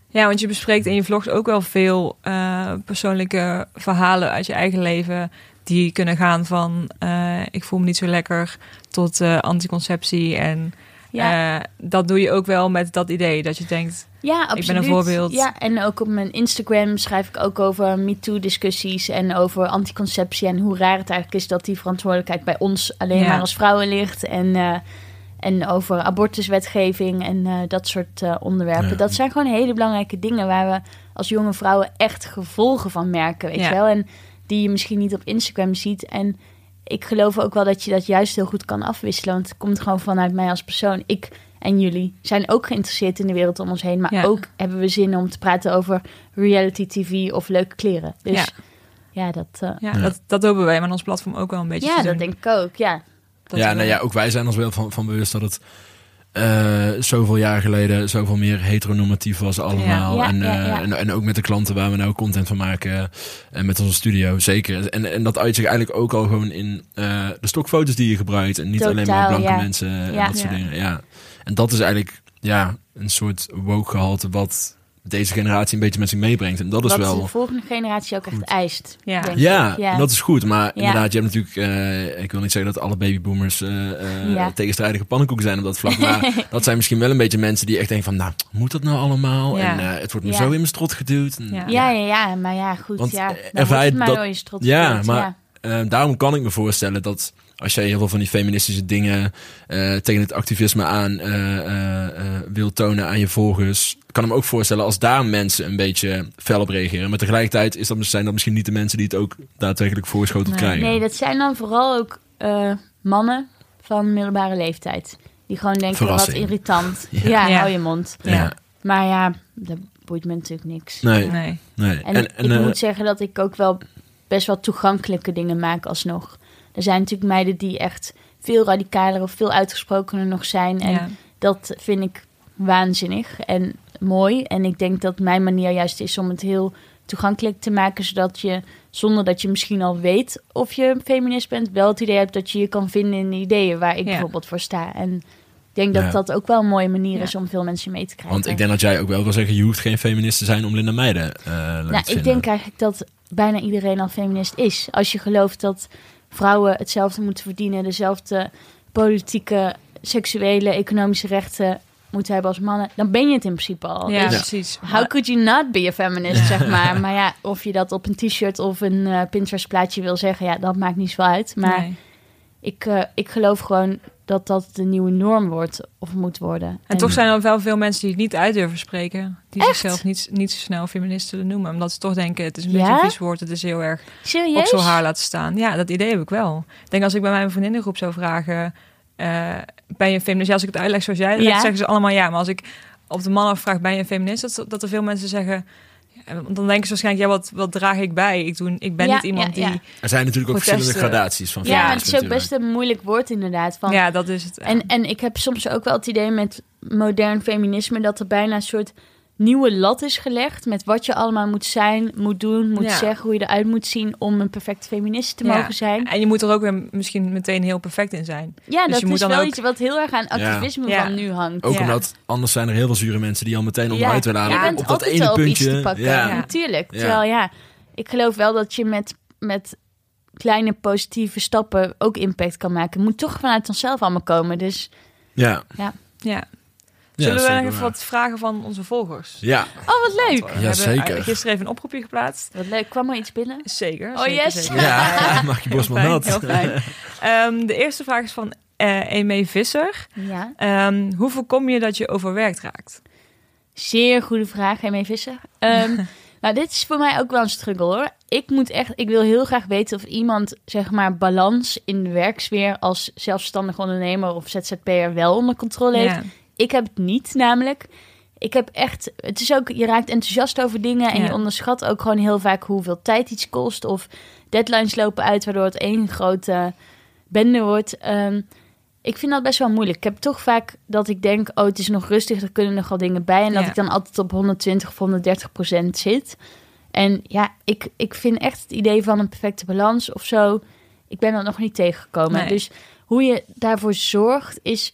Ja, want je bespreekt in je vlogs ook wel veel eh, persoonlijke verhalen uit je eigen leven. Die kunnen gaan van eh, ik voel me niet zo lekker tot eh, anticonceptie. En Ja. eh, dat doe je ook wel met dat idee dat je denkt, Ja, absoluut. ben een voorbeeld. Ja, en ook op mijn Instagram schrijf ik ook over MeToo-discussies en over anticonceptie en hoe raar het eigenlijk is dat die verantwoordelijkheid bij ons alleen Ja. maar als vrouwen ligt. En, eh, en over abortuswetgeving en eh, dat soort eh, onderwerpen. Ja. Dat zijn gewoon hele belangrijke dingen waar we als jonge vrouwen echt gevolgen van merken, weet Ja. je wel. En die je misschien niet op Instagram ziet. En ik geloof ook wel dat je dat juist heel goed kan afwisselen. Want het komt gewoon vanuit mij als persoon. Ik en jullie zijn ook geïnteresseerd in de wereld om ons heen. Maar Ja. ook hebben we zin om te praten over reality tv of leuke kleren. Dus Ja. ja, dat, eh, ja, Ja. Dat, dat hopen wij met ons platform ook wel een beetje ja, te dat doen. denk ik ook. Ja, Dat ja, nou ja, ook wij zijn ons wel van, van bewust dat het eh, zoveel jaar geleden zoveel meer heteronormatief was allemaal. Ja, en, eh, ja. En, en ook met de klanten waar we nou content van maken eh, en met onze studio, zeker. En, en dat uit zich eigenlijk ook al gewoon in eh, de stokfoto's die je gebruikt. En niet alleen maar blanke mensen en Ja. dat soort dingen. Ja. En dat is eigenlijk ja, een soort woke gehalte wat deze generatie een beetje met zich meebrengt. En dat is wat wel... de volgende generatie ook echt goed. eist. Ja. denk Ja, ik. ja. dat is goed. Maar Ja. inderdaad, je hebt natuurlijk... eh, ik wil niet zeggen dat alle babyboomers eh eh, Ja. tegenstrijdige pannenkoeken zijn op dat vlak. Maar dat zijn misschien wel een beetje mensen die echt denken van... Nou, moet dat nou allemaal? Ja. En eh, het wordt me Ja. zo in mijn strot geduwd. En, Ja. ja, ja, ja, maar ja, goed. Want, ja, dan ervaar je het maar dat- door je strot Ja, maar- ja. Daarom kan ik me voorstellen dat als jij heel veel van die feministische dingen eh, tegen het activisme aan eh, eh, eh, wil tonen aan je volgers, kan ik me ook voorstellen als daar mensen een beetje fel op reageren. Maar tegelijkertijd is dat, zijn dat misschien niet de mensen die het ook daadwerkelijk voorschoteld Nee. krijgen. Nee, dat zijn dan vooral ook eh, mannen van middelbare leeftijd. Die gewoon denken, Verrassing. wat irritant. Ja. Ja, Ja. hou je mond. ja. Ja. Maar ja, dat boeit me natuurlijk niks. Nee, Nee. nee. En, En, en, ik moet zeggen dat ik ook wel best wel toegankelijke dingen maak alsnog. Er zijn natuurlijk meiden die echt veel radicaler of veel uitgesprokener nog zijn. En Ja. dat vind ik waanzinnig en mooi. En ik denk dat mijn manier juist is om het heel toegankelijk te maken, zodat je, zonder dat je misschien al weet of je feminist bent, wel het idee hebt dat je je kan vinden in de ideeën waar ik Ja. bijvoorbeeld voor sta. En ik denk dat Ja. dat ook wel een mooie manier Ja. is om veel mensen mee te krijgen. want ik denk dat jij ook wel wil zeggen, je hoeft geen feminist te zijn om Linda Meijden eh leuk Nou, te ik vinden. denk eigenlijk dat bijna iedereen al feminist is. Als je gelooft dat vrouwen hetzelfde moeten verdienen, dezelfde politieke, seksuele, economische rechten moeten hebben als mannen, dan ben je het in principe al. Ja, Dus precies. How could you not be a feminist, zeg maar. Maar ja, of je dat op een t-shirt of een eh Pinterest plaatje wil zeggen, ja, dat maakt niet zo uit. Maar Nee. ik, eh, ik geloof gewoon dat dat de nieuwe norm wordt of moet worden. En toch zijn er wel veel mensen die het niet uit durven spreken. Die Echt? zichzelf niet, niet zo snel feminist zullen noemen. Omdat ze toch denken, het is een Ja? beetje een vies woord. Het is heel erg op Serieus? zo'n haar laten staan. Ja, dat idee heb ik wel. Ik denk als ik bij mijn vriendinnengroep zou vragen... eh, ben je een feminist? Ja, als ik het uitleg zoals jij, dan Ja. zeggen ze allemaal ja. Maar als ik op de mannen vraag, ben je een feminist? Dat, dat er veel mensen zeggen... want dan denken ze waarschijnlijk, ja, wat, wat draag ik bij? Ik, doe, ik ben Ja, niet iemand ja, ja. die... Er zijn natuurlijk ook Protesten. verschillende gradaties van Ja, maar het is ook best een moeilijk woord inderdaad. Van, Ja, dat is het. En, en ik heb soms ook wel het idee met modern feminisme dat er bijna een soort nieuwe lat is gelegd met wat je allemaal moet zijn, moet doen, moet Ja. zeggen, hoe je eruit moet zien om een perfecte feminist te Ja. mogen zijn. En je moet er ook weer misschien meteen heel perfect in zijn. Ja, Dus dat je moet is dan wel ook- iets wat heel erg aan activisme Ja. van nu hangt. Ook Ja. omdat anders zijn er heel veel zure mensen die al meteen onderuit willen halen. bent op dat altijd ene wel op puntje. iets te pakken. Ja. Ja. Natuurlijk. Ja. Terwijl ja, ik geloof wel dat je met, met kleine positieve stappen ook impact kan maken. Het moet toch vanuit onszelf allemaal komen. Dus Ja. Ja. Ja, Zullen we nog even wat vragen van onze volgers? Ja, oh, wat leuk. We Ja, hebben zeker. gisteren even een oproepje geplaatst. Wat leuk. Kwam er iets binnen? Zeker. Oh, zeker, yes. zeker. ja. mag je borst maar Heel nat. heel fijn. Ehm, de eerste vraag is van eh Eme Visser. Ja. Ehm, hoe voorkom je dat je overwerkt raakt? Zeer goede vraag, Hemee Visser. Ehm, nou, dit is voor mij ook wel een struggle hoor. Ik moet echt, ik wil heel graag weten of iemand, zeg maar, balans in de werksfeer als zelfstandig ondernemer of ZZP'er wel onder controle heeft. Ja. Ik heb het niet, namelijk. Ik heb echt, het is ook, je raakt enthousiast over dingen en Ja. je onderschat ook gewoon heel vaak hoeveel tijd iets kost of deadlines lopen uit, waardoor het één grote bende wordt. Ehm, ik vind dat best wel moeilijk. Ik heb toch vaak dat ik denk, oh, het is nog rustig, er kunnen nog wel dingen bij. En dat Ja. ik dan altijd op 120 of 130 procent zit. En ja, ik, ik vind echt het idee van een perfecte balans of zo, ik ben er nog niet tegengekomen. Nee. Dus hoe je daarvoor zorgt, is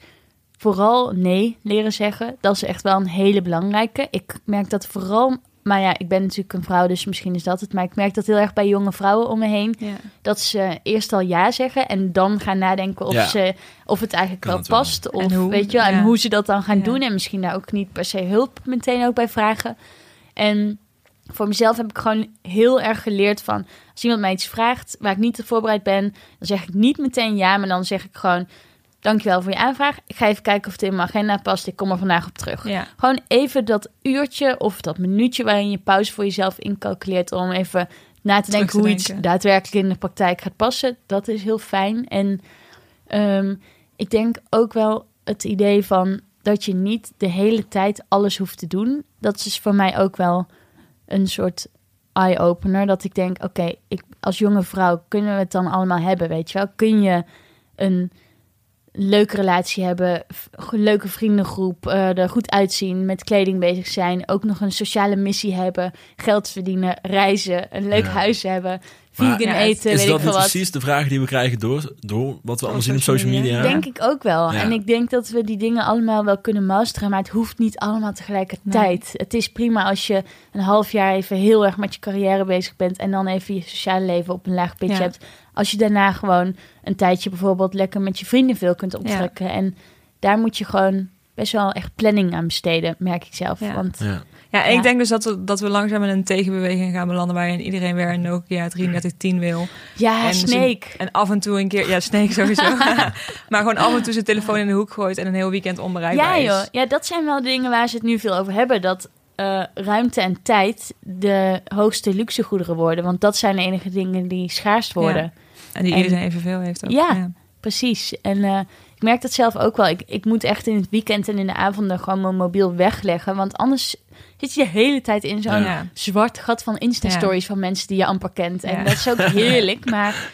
vooral nee leren zeggen. Dat is echt wel een hele belangrijke. Ik merk dat vooral, maar ja, ik ben natuurlijk een vrouw, dus misschien is dat het. Maar ik merk dat heel erg bij jonge vrouwen om me heen. Ja. Dat ze eerst al ja zeggen en dan gaan nadenken of, Ja. ze, of het eigenlijk Kan wel het wel. past. Of En hoe, weet je wel, en hoe ze dat dan gaan Ja. doen. En misschien daar ook niet per se hulp meteen ook bij vragen. En voor mezelf heb ik gewoon heel erg geleerd van... als iemand mij iets vraagt waar ik niet op voorbereid ben... dan zeg ik niet meteen ja, maar dan zeg ik gewoon... dankjewel voor je aanvraag. Ik ga even kijken of het in mijn agenda past. Ik kom er vandaag op terug. Ja. Gewoon even dat uurtje of dat minuutje... waarin je pauze voor jezelf incalculeert... om even na te denken te hoe iets daadwerkelijk in de praktijk gaat passen. Dat is heel fijn. En ehm, ik denk ook wel het idee van dat je niet de hele tijd alles hoeft te doen. Dat is voor mij ook wel een soort eye-opener. Dat ik denk, oké, ik als jonge vrouw kunnen we het dan allemaal hebben, weet je wel? Kun je een leuke relatie hebben, leuke vriendengroep, eh, er goed uitzien, met kleding bezig zijn, ook nog een sociale missie hebben, geld verdienen, reizen, een leuk Ja. huis hebben, vegan Ja, eten, Is weet dat ik niet wat. precies de vragen die we krijgen door, door wat we allemaal zien op social media? media. Denk ik ook wel. Ja. En ik denk dat we die dingen allemaal wel kunnen masteren, maar het hoeft niet allemaal tegelijkertijd. Het is prima als je een half jaar even heel erg met je carrière bezig bent en dan even je sociale leven op een laag pitje Ja. hebt. Als je daarna gewoon een tijdje bijvoorbeeld lekker met je vrienden veel kunt optrekken. En daar moet je gewoon best wel echt planning aan besteden, merk ik zelf. Ja. Want Ja. Ja, ik denk dus dat we, dat we langzaam in een tegenbeweging gaan belanden waarin iedereen weer een Nokia 3310 wil. ja, En Snake. En af en toe een keer, ja, Snake sowieso. maar gewoon af en toe zijn telefoon in de hoek gooit en een heel weekend onbereikbaar Ja, joh. is. Ja, dat zijn wel dingen waar ze het nu veel over hebben. Dat eh, ruimte en tijd de hoogste luxegoederen worden. Want dat zijn de enige dingen die schaarst worden. En die En- iedereen evenveel heeft ook. Ja. Precies. En eh, ik merk dat zelf ook wel. Ik, ik moet echt in het weekend en in de avonden gewoon mijn mobiel wegleggen. Want anders zit je de hele tijd in zo'n Ja. zwart gat van Insta-stories van mensen die je amper kent. En Ja. dat is ook heerlijk, maar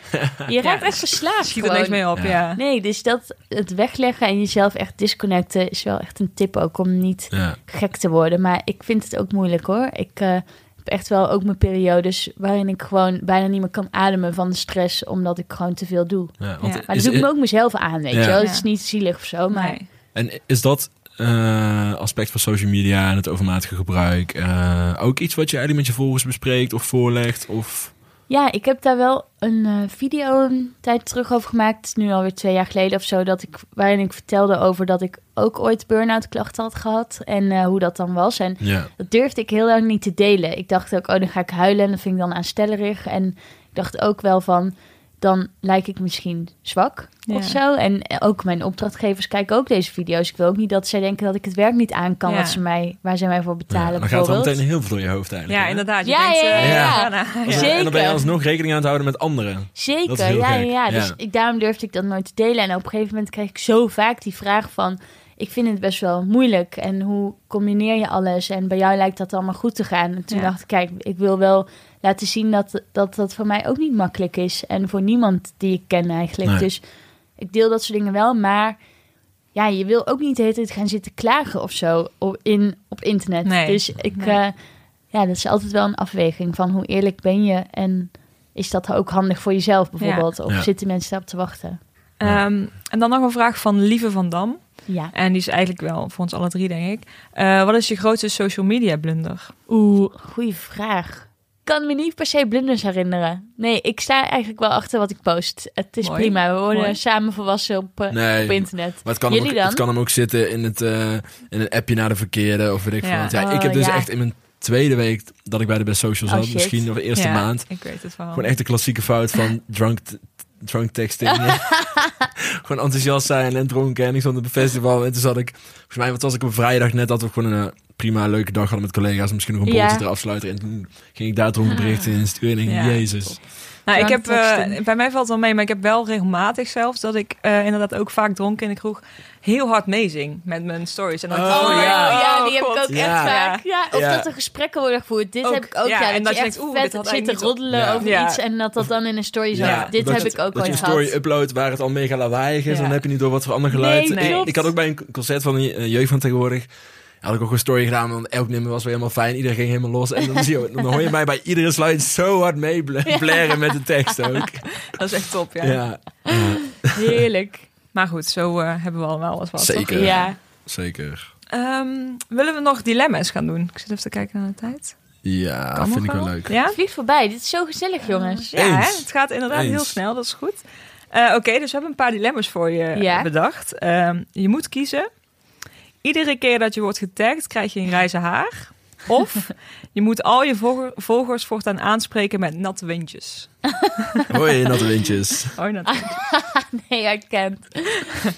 je raakt Ja, echt verslaafd Schiet er niks mee op, Ja. Nee, dus dat het wegleggen en jezelf echt disconnecten is wel echt een tip ook om niet Ja. gek te worden. Maar ik vind het ook moeilijk hoor. Ik eh, heb echt wel ook mijn periodes waarin ik gewoon bijna niet meer kan ademen van de stress, omdat ik gewoon te veel doe. Ja, want Ja. Maar dat doe ik me ook mezelf aan, weet Ja. je wel. Het is niet zielig of zo, maar... Nee. En is dat eh, aspect van social media en het overmatige gebruik eh, ook iets wat je eigenlijk met je volgers bespreekt of voorlegt? Of... Ja, ik heb daar wel een eh, video een tijd terug over gemaakt. Het is nu alweer twee jaar geleden of zo. Dat ik, waarin ik vertelde over dat ik ook ooit burn-out klachten had gehad. En eh, hoe dat dan was. En Ja. dat durfde ik heel lang niet te delen. Ik dacht ook, oh, dan ga ik huilen. En dat vind ik dan aanstellerig. En ik dacht ook wel van, dan lijk ik misschien zwak Ja. of zo. En ook mijn opdrachtgevers kijken ook deze video's. Ik wil ook niet dat zij denken dat ik het werk niet aan kan. Ja. Wat ze mij, waar zij mij voor Ja, betalen, dan gaat er meteen heel veel door je hoofd eigenlijk. Ja, hè? inderdaad. Je Ja, denkt, ja, eh, ja, ja. nou, En dan- Zeker. En dan ben je alsnog rekening aan het houden met anderen. Zeker, ja, ja, ja. Dus Ja. ik, daarom durfde ik dat nooit te delen. En op een gegeven moment kreeg ik zo vaak die vraag van... ik vind het best wel moeilijk en hoe combineer je alles? En bij jou lijkt dat allemaal goed te gaan. En toen Ja. dacht ik, kijk, ik wil wel laten zien dat, dat dat voor mij ook niet makkelijk is. En voor niemand die ik ken eigenlijk. Nee. Dus ik deel dat soort dingen wel, maar... ja, je wil ook niet de hele tijd gaan zitten klagen of zo op, in, op internet. Nee. Dus ik, Nee. eh, ja, dat is altijd wel een afweging van hoe eerlijk ben je en is dat ook handig voor jezelf bijvoorbeeld? Of Ja. zitten mensen daarop te wachten? Ehm, en dan nog een vraag van Lieve van Dam. Ja. En die is eigenlijk wel voor ons alle drie, denk ik. Eh, wat is je grootste social media blunder? Oeh, goede vraag. Ik kan me niet per se blunders herinneren. Nee, ik sta eigenlijk wel achter wat ik post. Het is Mooi. prima. We worden Mooi. samen volwassen op, eh, Nee, op internet. maar het kan, hem Jullie ook, dan? het kan hem ook zitten in, het, eh, in een appje naar de verkeerde of weet ik Ja. veel. Ja, Oh, ik heb dus ja. echt in mijn tweede week dat ik bij de Best Social Oh, zat, misschien of de eerste Ja, maand, Ik weet het wel. gewoon echt de klassieke fout van drunk, drunk texting. gewoon enthousiast zijn en dronken en ik stond op een festival en toen zat ik, volgens mij wat was ik op vrijdag net dat we gewoon een eh, prima leuke dag hadden met collega's, misschien nog een Ja. bolletje eraf sluiten en toen ging ik daar dronken berichten in sturen en ik denk, Ja. jezus. Nou, ik heb, eh, bij mij valt het wel mee, maar ik heb wel regelmatig zelfs dat ik eh, inderdaad ook vaak dronken in de kroeg heel hard meezing met mijn stories. En dan Oh, Oh, ja, ja. die heb ik God. ook Ja. echt vaak. Ja, of Ja. dat er gesprekken worden gevoerd. Dit Ook, heb ik ook. ja, Ja, en dat, dat je echt denkt, oeh, vet dit had zit te roddelen over Ja. iets en dat dat dan in een story zit. Ja. Dit Dat heb ik ook Dat je een story gehad. uploadt waar het al mega lawaaiig is, Ja. dan heb je niet door wat voor ander geluid. Nee, ik, klopt. ik had ook bij een concert van een jeugd van tegenwoordig. Had ik ook een story gedaan, want elk nummer was weer helemaal fijn. Iedereen ging helemaal los. En dan, zie je, dan hoor je mij bij iedere slide zo hard mee bl- blaren met de tekst ook. Dat is echt top, ja. Ja, Heerlijk. Maar goed, zo eh, hebben we allemaal wat toch? Zeker. Ja. zeker. Ehm, willen we nog dilemma's gaan doen? Ik zit even te kijken naar de tijd. Ja, Kan vind ik wel wel. leuk. Ja? Het vliegt voorbij. Dit is zo gezellig, jongens. Ja, hè? Eens. het gaat inderdaad heel snel, dat is goed. Eh, Oké, dus we hebben een paar dilemma's voor je Ja. bedacht. Ehm, je moet kiezen. Iedere keer dat je wordt getagd, krijg je een grijze haar. Of je moet al je volger- volgers voortaan aanspreken met natte windjes. Hoi, natte windjes. Oh, natte Nee, herkend.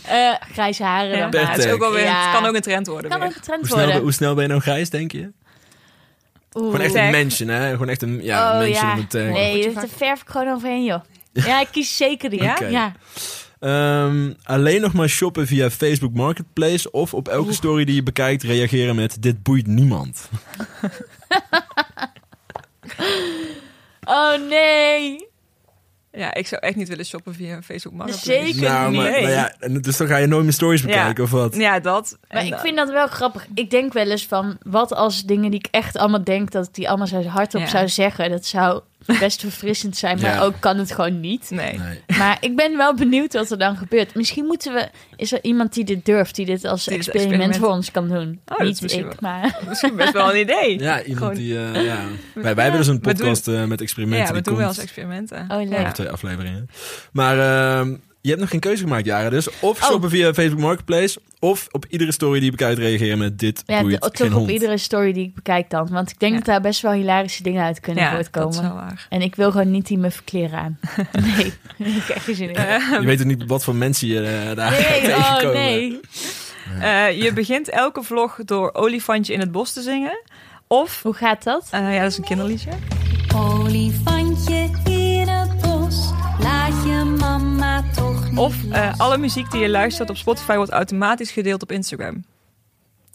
Eh grijze haren Ja, dan het, is ook wel weer, Ja. het kan ook een trend worden. Kan weer. ook een trend Hoe snel, worden. hoe snel ben je nou grijs, denk je? Oeh. Gewoon echt een mention, hè? Gewoon echt een, ja, een oh mention ja. tag. Nee, je dat verf ik gewoon overheen, joh. Ja, ik kies zeker die. Ja? Oké. Ja. Ehm, alleen nog maar shoppen via Facebook Marketplace of op elke story die je bekijkt reageren met dit boeit niemand. Oh nee. Ja, ik zou echt niet willen shoppen via Facebook Marketplace. Zeker nou, maar, niet. nou ja, en dus dan ga je nooit meer stories bekijken of wat? Ja, dat. Maar En, ik vind dat wel grappig. Ik denk wel eens van, wat als dingen die ik echt allemaal denk dat ik die allemaal zo hardop Ja. zou zeggen. Dat zou best verfrissend zijn, maar Ja. ook kan het gewoon niet. Nee. Nee. Maar ik ben wel benieuwd wat er dan gebeurt. Misschien moeten we, is er iemand die dit durft, die dit als dit experiment, experiment- voor ons kan doen? Oh, niet misschien ik, maar Misschien best wel een idee. Ja, iemand Gewoon- die... eh, ja. Wij, wij hebben dus een doen- podcast eh, met experimenten. Ja, we die doen wel eens experimenten. Oh, leuk. Twee afleveringen. Maar ehm, je hebt nog geen keuze gemaakt, Jaren. Dus of Oh. shoppen via Facebook Marketplace... of op iedere story die je bekijkt reageren met dit ja, boeit de- geen toch op hond. iedere story die ik bekijk dan. Want ik denk Ja. dat daar best wel hilarische dingen uit kunnen Ja, dat is voortkomen. wel waar. En ik wil gewoon niet die me verkleren aan. Nee, heb ik echt geen zin in. Eh, Je weet ook niet wat voor mensen je eh, daar nee, oh nee. eh, je begint elke vlog door olifantje in het bos te zingen. Of, Hoe gaat dat? eh, ja, dat is een kinderliedje. Olifantje Of eh, alle muziek die je luistert op Spotify wordt automatisch gedeeld op Instagram.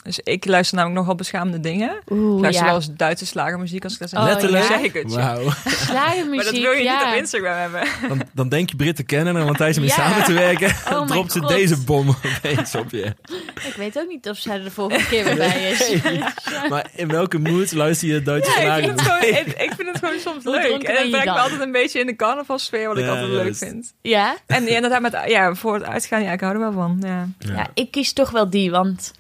Dus ik luister namelijk nogal beschaamde dingen. Ik Oeh, luister wel eens Duitse slagermuziek als ik dat zeg. Oh, Letterlijk? Dan zeg ik het, ja. Wauw. Slagermuziek, Maar dat wil je ja. niet op Instagram hebben. Dan, dan denk je Brit te kennen en want tijdens mee Ja. samen te werken... dan mijn dropt ze God. deze bom opeens op je. Ik weet ook niet of zij er de volgende keer weer bij is. Nee. Maar in welke mood luister je Duitse Ja, ik, slagen? vind het gewoon, ik, ik vind het gewoon soms Hoe leuk. En je brengt me dan? altijd een beetje in de carnavalsfeer, wat ik altijd leuk vind. Ja? En inderdaad, met, ja, voor het uitgaan, ja, ik hou er wel van. Ja. ja, ik kies toch wel die, want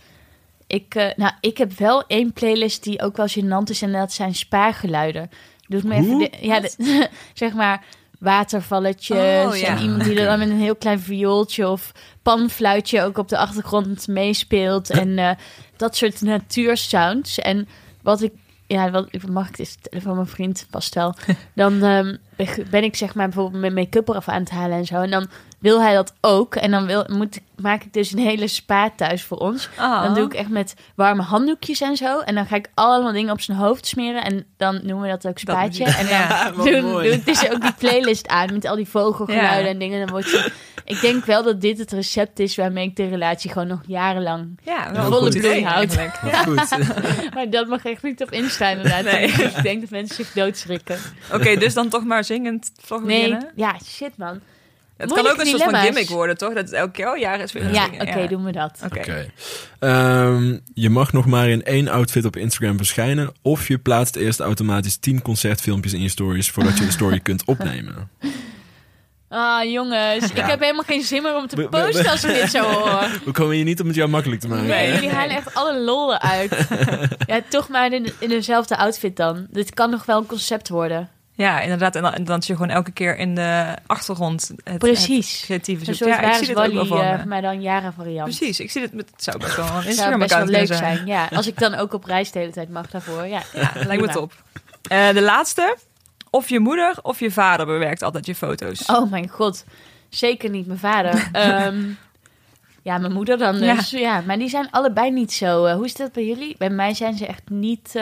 ik, eh, nou, ik heb wel één playlist die ook wel gênant is en dat zijn spaargeluiden. Doe me even, de- ja, de- zeg maar watervalletjes Oh, ja. en iemand die er dan met een heel klein viooltje of panfluitje ook op de achtergrond meespeelt en eh, dat soort natuursounds. En wat ik, ja, wat mag ik vertellen van mijn vriend vast wel. Dan ehm, ben ik zeg maar bijvoorbeeld mijn make-up eraf aan het halen en zo. En dan wil hij dat ook. En dan wil, moet ik, maak ik dus een hele spa thuis voor ons. Ah. Dan doe ik echt met warme handdoekjes en zo. En dan ga ik allemaal dingen op zijn hoofd smeren. En dan noemen we dat ook spaatje. je- en dan Ja, doen, ik dus ook die playlist aan met al die vogelgeluiden Ja. en dingen. Dan wordt ze, ik denk wel dat dit het recept is waarmee ik de relatie gewoon nog jarenlang... Ja, wel volle bloei goed. Maar dat mag echt niet op Insta inderdaad. Nee. Ik denk dat mensen zich doodschrikken. Oké, dus dan toch maar zingend vlog Nee, beginnen. ja, shit man. Het kan ook een soort van gimmick worden, toch? Dat het elke keer, oh ja, is weer een Ja, oké, doen we dat. Oké. Ehm, je mag nog maar in één outfit op Instagram verschijnen. Of je plaatst eerst automatisch 10 concertfilmpjes in je stories voordat je de story kunt opnemen. Ah, jongens. Ik heb helemaal geen zin meer om te posten als ik dit zo hoor. We komen hier niet om het jou makkelijk te maken. Nee, jullie halen echt alle lol eruit. ja, toch maar in, in dezelfde outfit dan. Dit kan nog wel een concept worden. Ja, inderdaad. En dan, en dan zie je gewoon elke keer in de achtergrond het, Precies. het creatieve zoek. Ja, ik zie dit ook wel voor eh, me. maar dan Jara variant. Precies, ik zie dit met, het zou best wel een Instagram best wel account leuk zijn. zijn. Ja, als ik dan ook op reis de hele tijd mag daarvoor. Ja, Ja, lijkt me top. Eh, de laatste. Of je moeder of je vader bewerkt altijd je foto's. Oh mijn god. Zeker niet mijn vader. Ehm, ja, mijn moeder dan dus. Ja. maar die zijn allebei niet zo. eh, hoe is dat bij jullie? Bij mij zijn ze echt niet...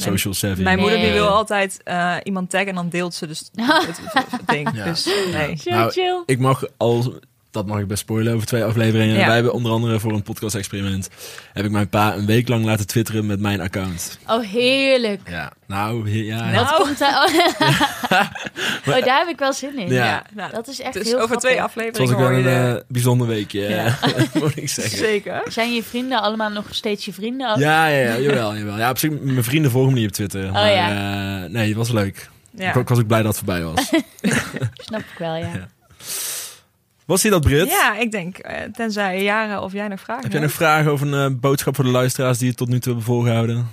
Social savvy. Mijn moeder die wil altijd eh, iemand taggen en dan deelt ze dus het, het, het ding. Ja. Dus nee. chill, Nou, chill. Ik mag al, dat mag ik best spoilen over twee afleveringen. Ja. Wij hebben onder andere voor een podcast-experiment heb ik mijn pa een week lang laten twitteren met mijn account. Oh, heerlijk. Ja, nou, he- ja. Nou. Wat komt er... Oh. oh, daar heb ik wel zin in. Ja. Ja, nou, Dat is echt dus heel over grappig. twee Het was afleveringen ook wel hoor je een eh, bijzonder weekje, Ja. moet ik zeggen. Zeker. Zijn je vrienden allemaal nog steeds je vrienden? Ja, ja, ja, jawel, jawel. Ja, op zich, mijn vrienden volgen me niet op Twitter. maar, ja. eh, nee, het was leuk. Ja. Ik, ik was ook blij dat het voorbij was. Snap ik wel, ja. Was hij dat, Brit? Ja, ik denk, eh, tenzij Jaren of jij nog vragen Heb jij nog vragen of een eh, boodschap voor de luisteraars die het tot nu toe hebben volgehouden?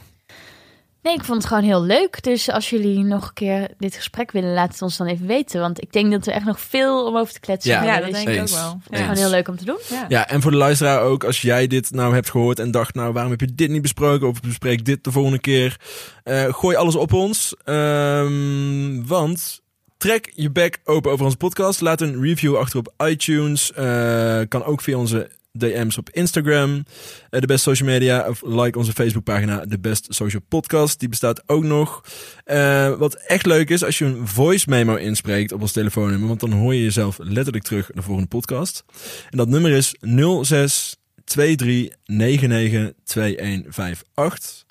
Nee, ik vond het gewoon heel leuk. Dus als jullie nog een keer dit gesprek willen, laat het ons dan even weten. Want ik denk dat er echt nog veel om over te kletsen Ja. Dat Dus denk ik Eens. ook wel. het is gewoon heel leuk om te doen. Ja. Ja, en voor de luisteraar ook, als jij dit nou hebt gehoord en dacht, nou waarom heb je dit niet besproken of bespreek dit de volgende keer, Eh, gooi alles op ons. Ehm, want trek je bek open over onze podcast. Laat een review achter op iTunes. Eh, kan ook via onze DM's op Instagram. Eh, de Best Social Media. Of like onze Facebookpagina. De Best Social Podcast. Die bestaat ook nog. Eh, wat echt leuk is, als je een voice memo inspreekt op ons telefoonnummer. Want dan hoor je jezelf letterlijk terug de volgende podcast. En dat nummer is 06 23 99 2158.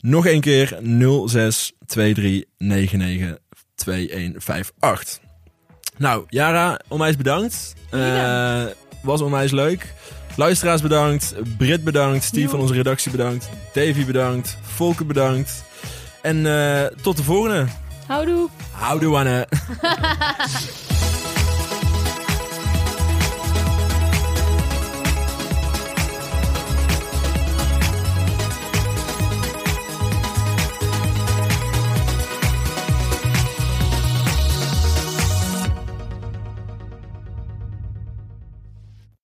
Nog een keer 06 23 99 2158. Nou, Jara, onwijs bedankt. Eh, was onwijs leuk. Luisteraars bedankt. Brit bedankt. Steve van onze redactie bedankt. Davy bedankt. Volker bedankt. En eh, tot de volgende. Houdoe. Houdoe, Anne.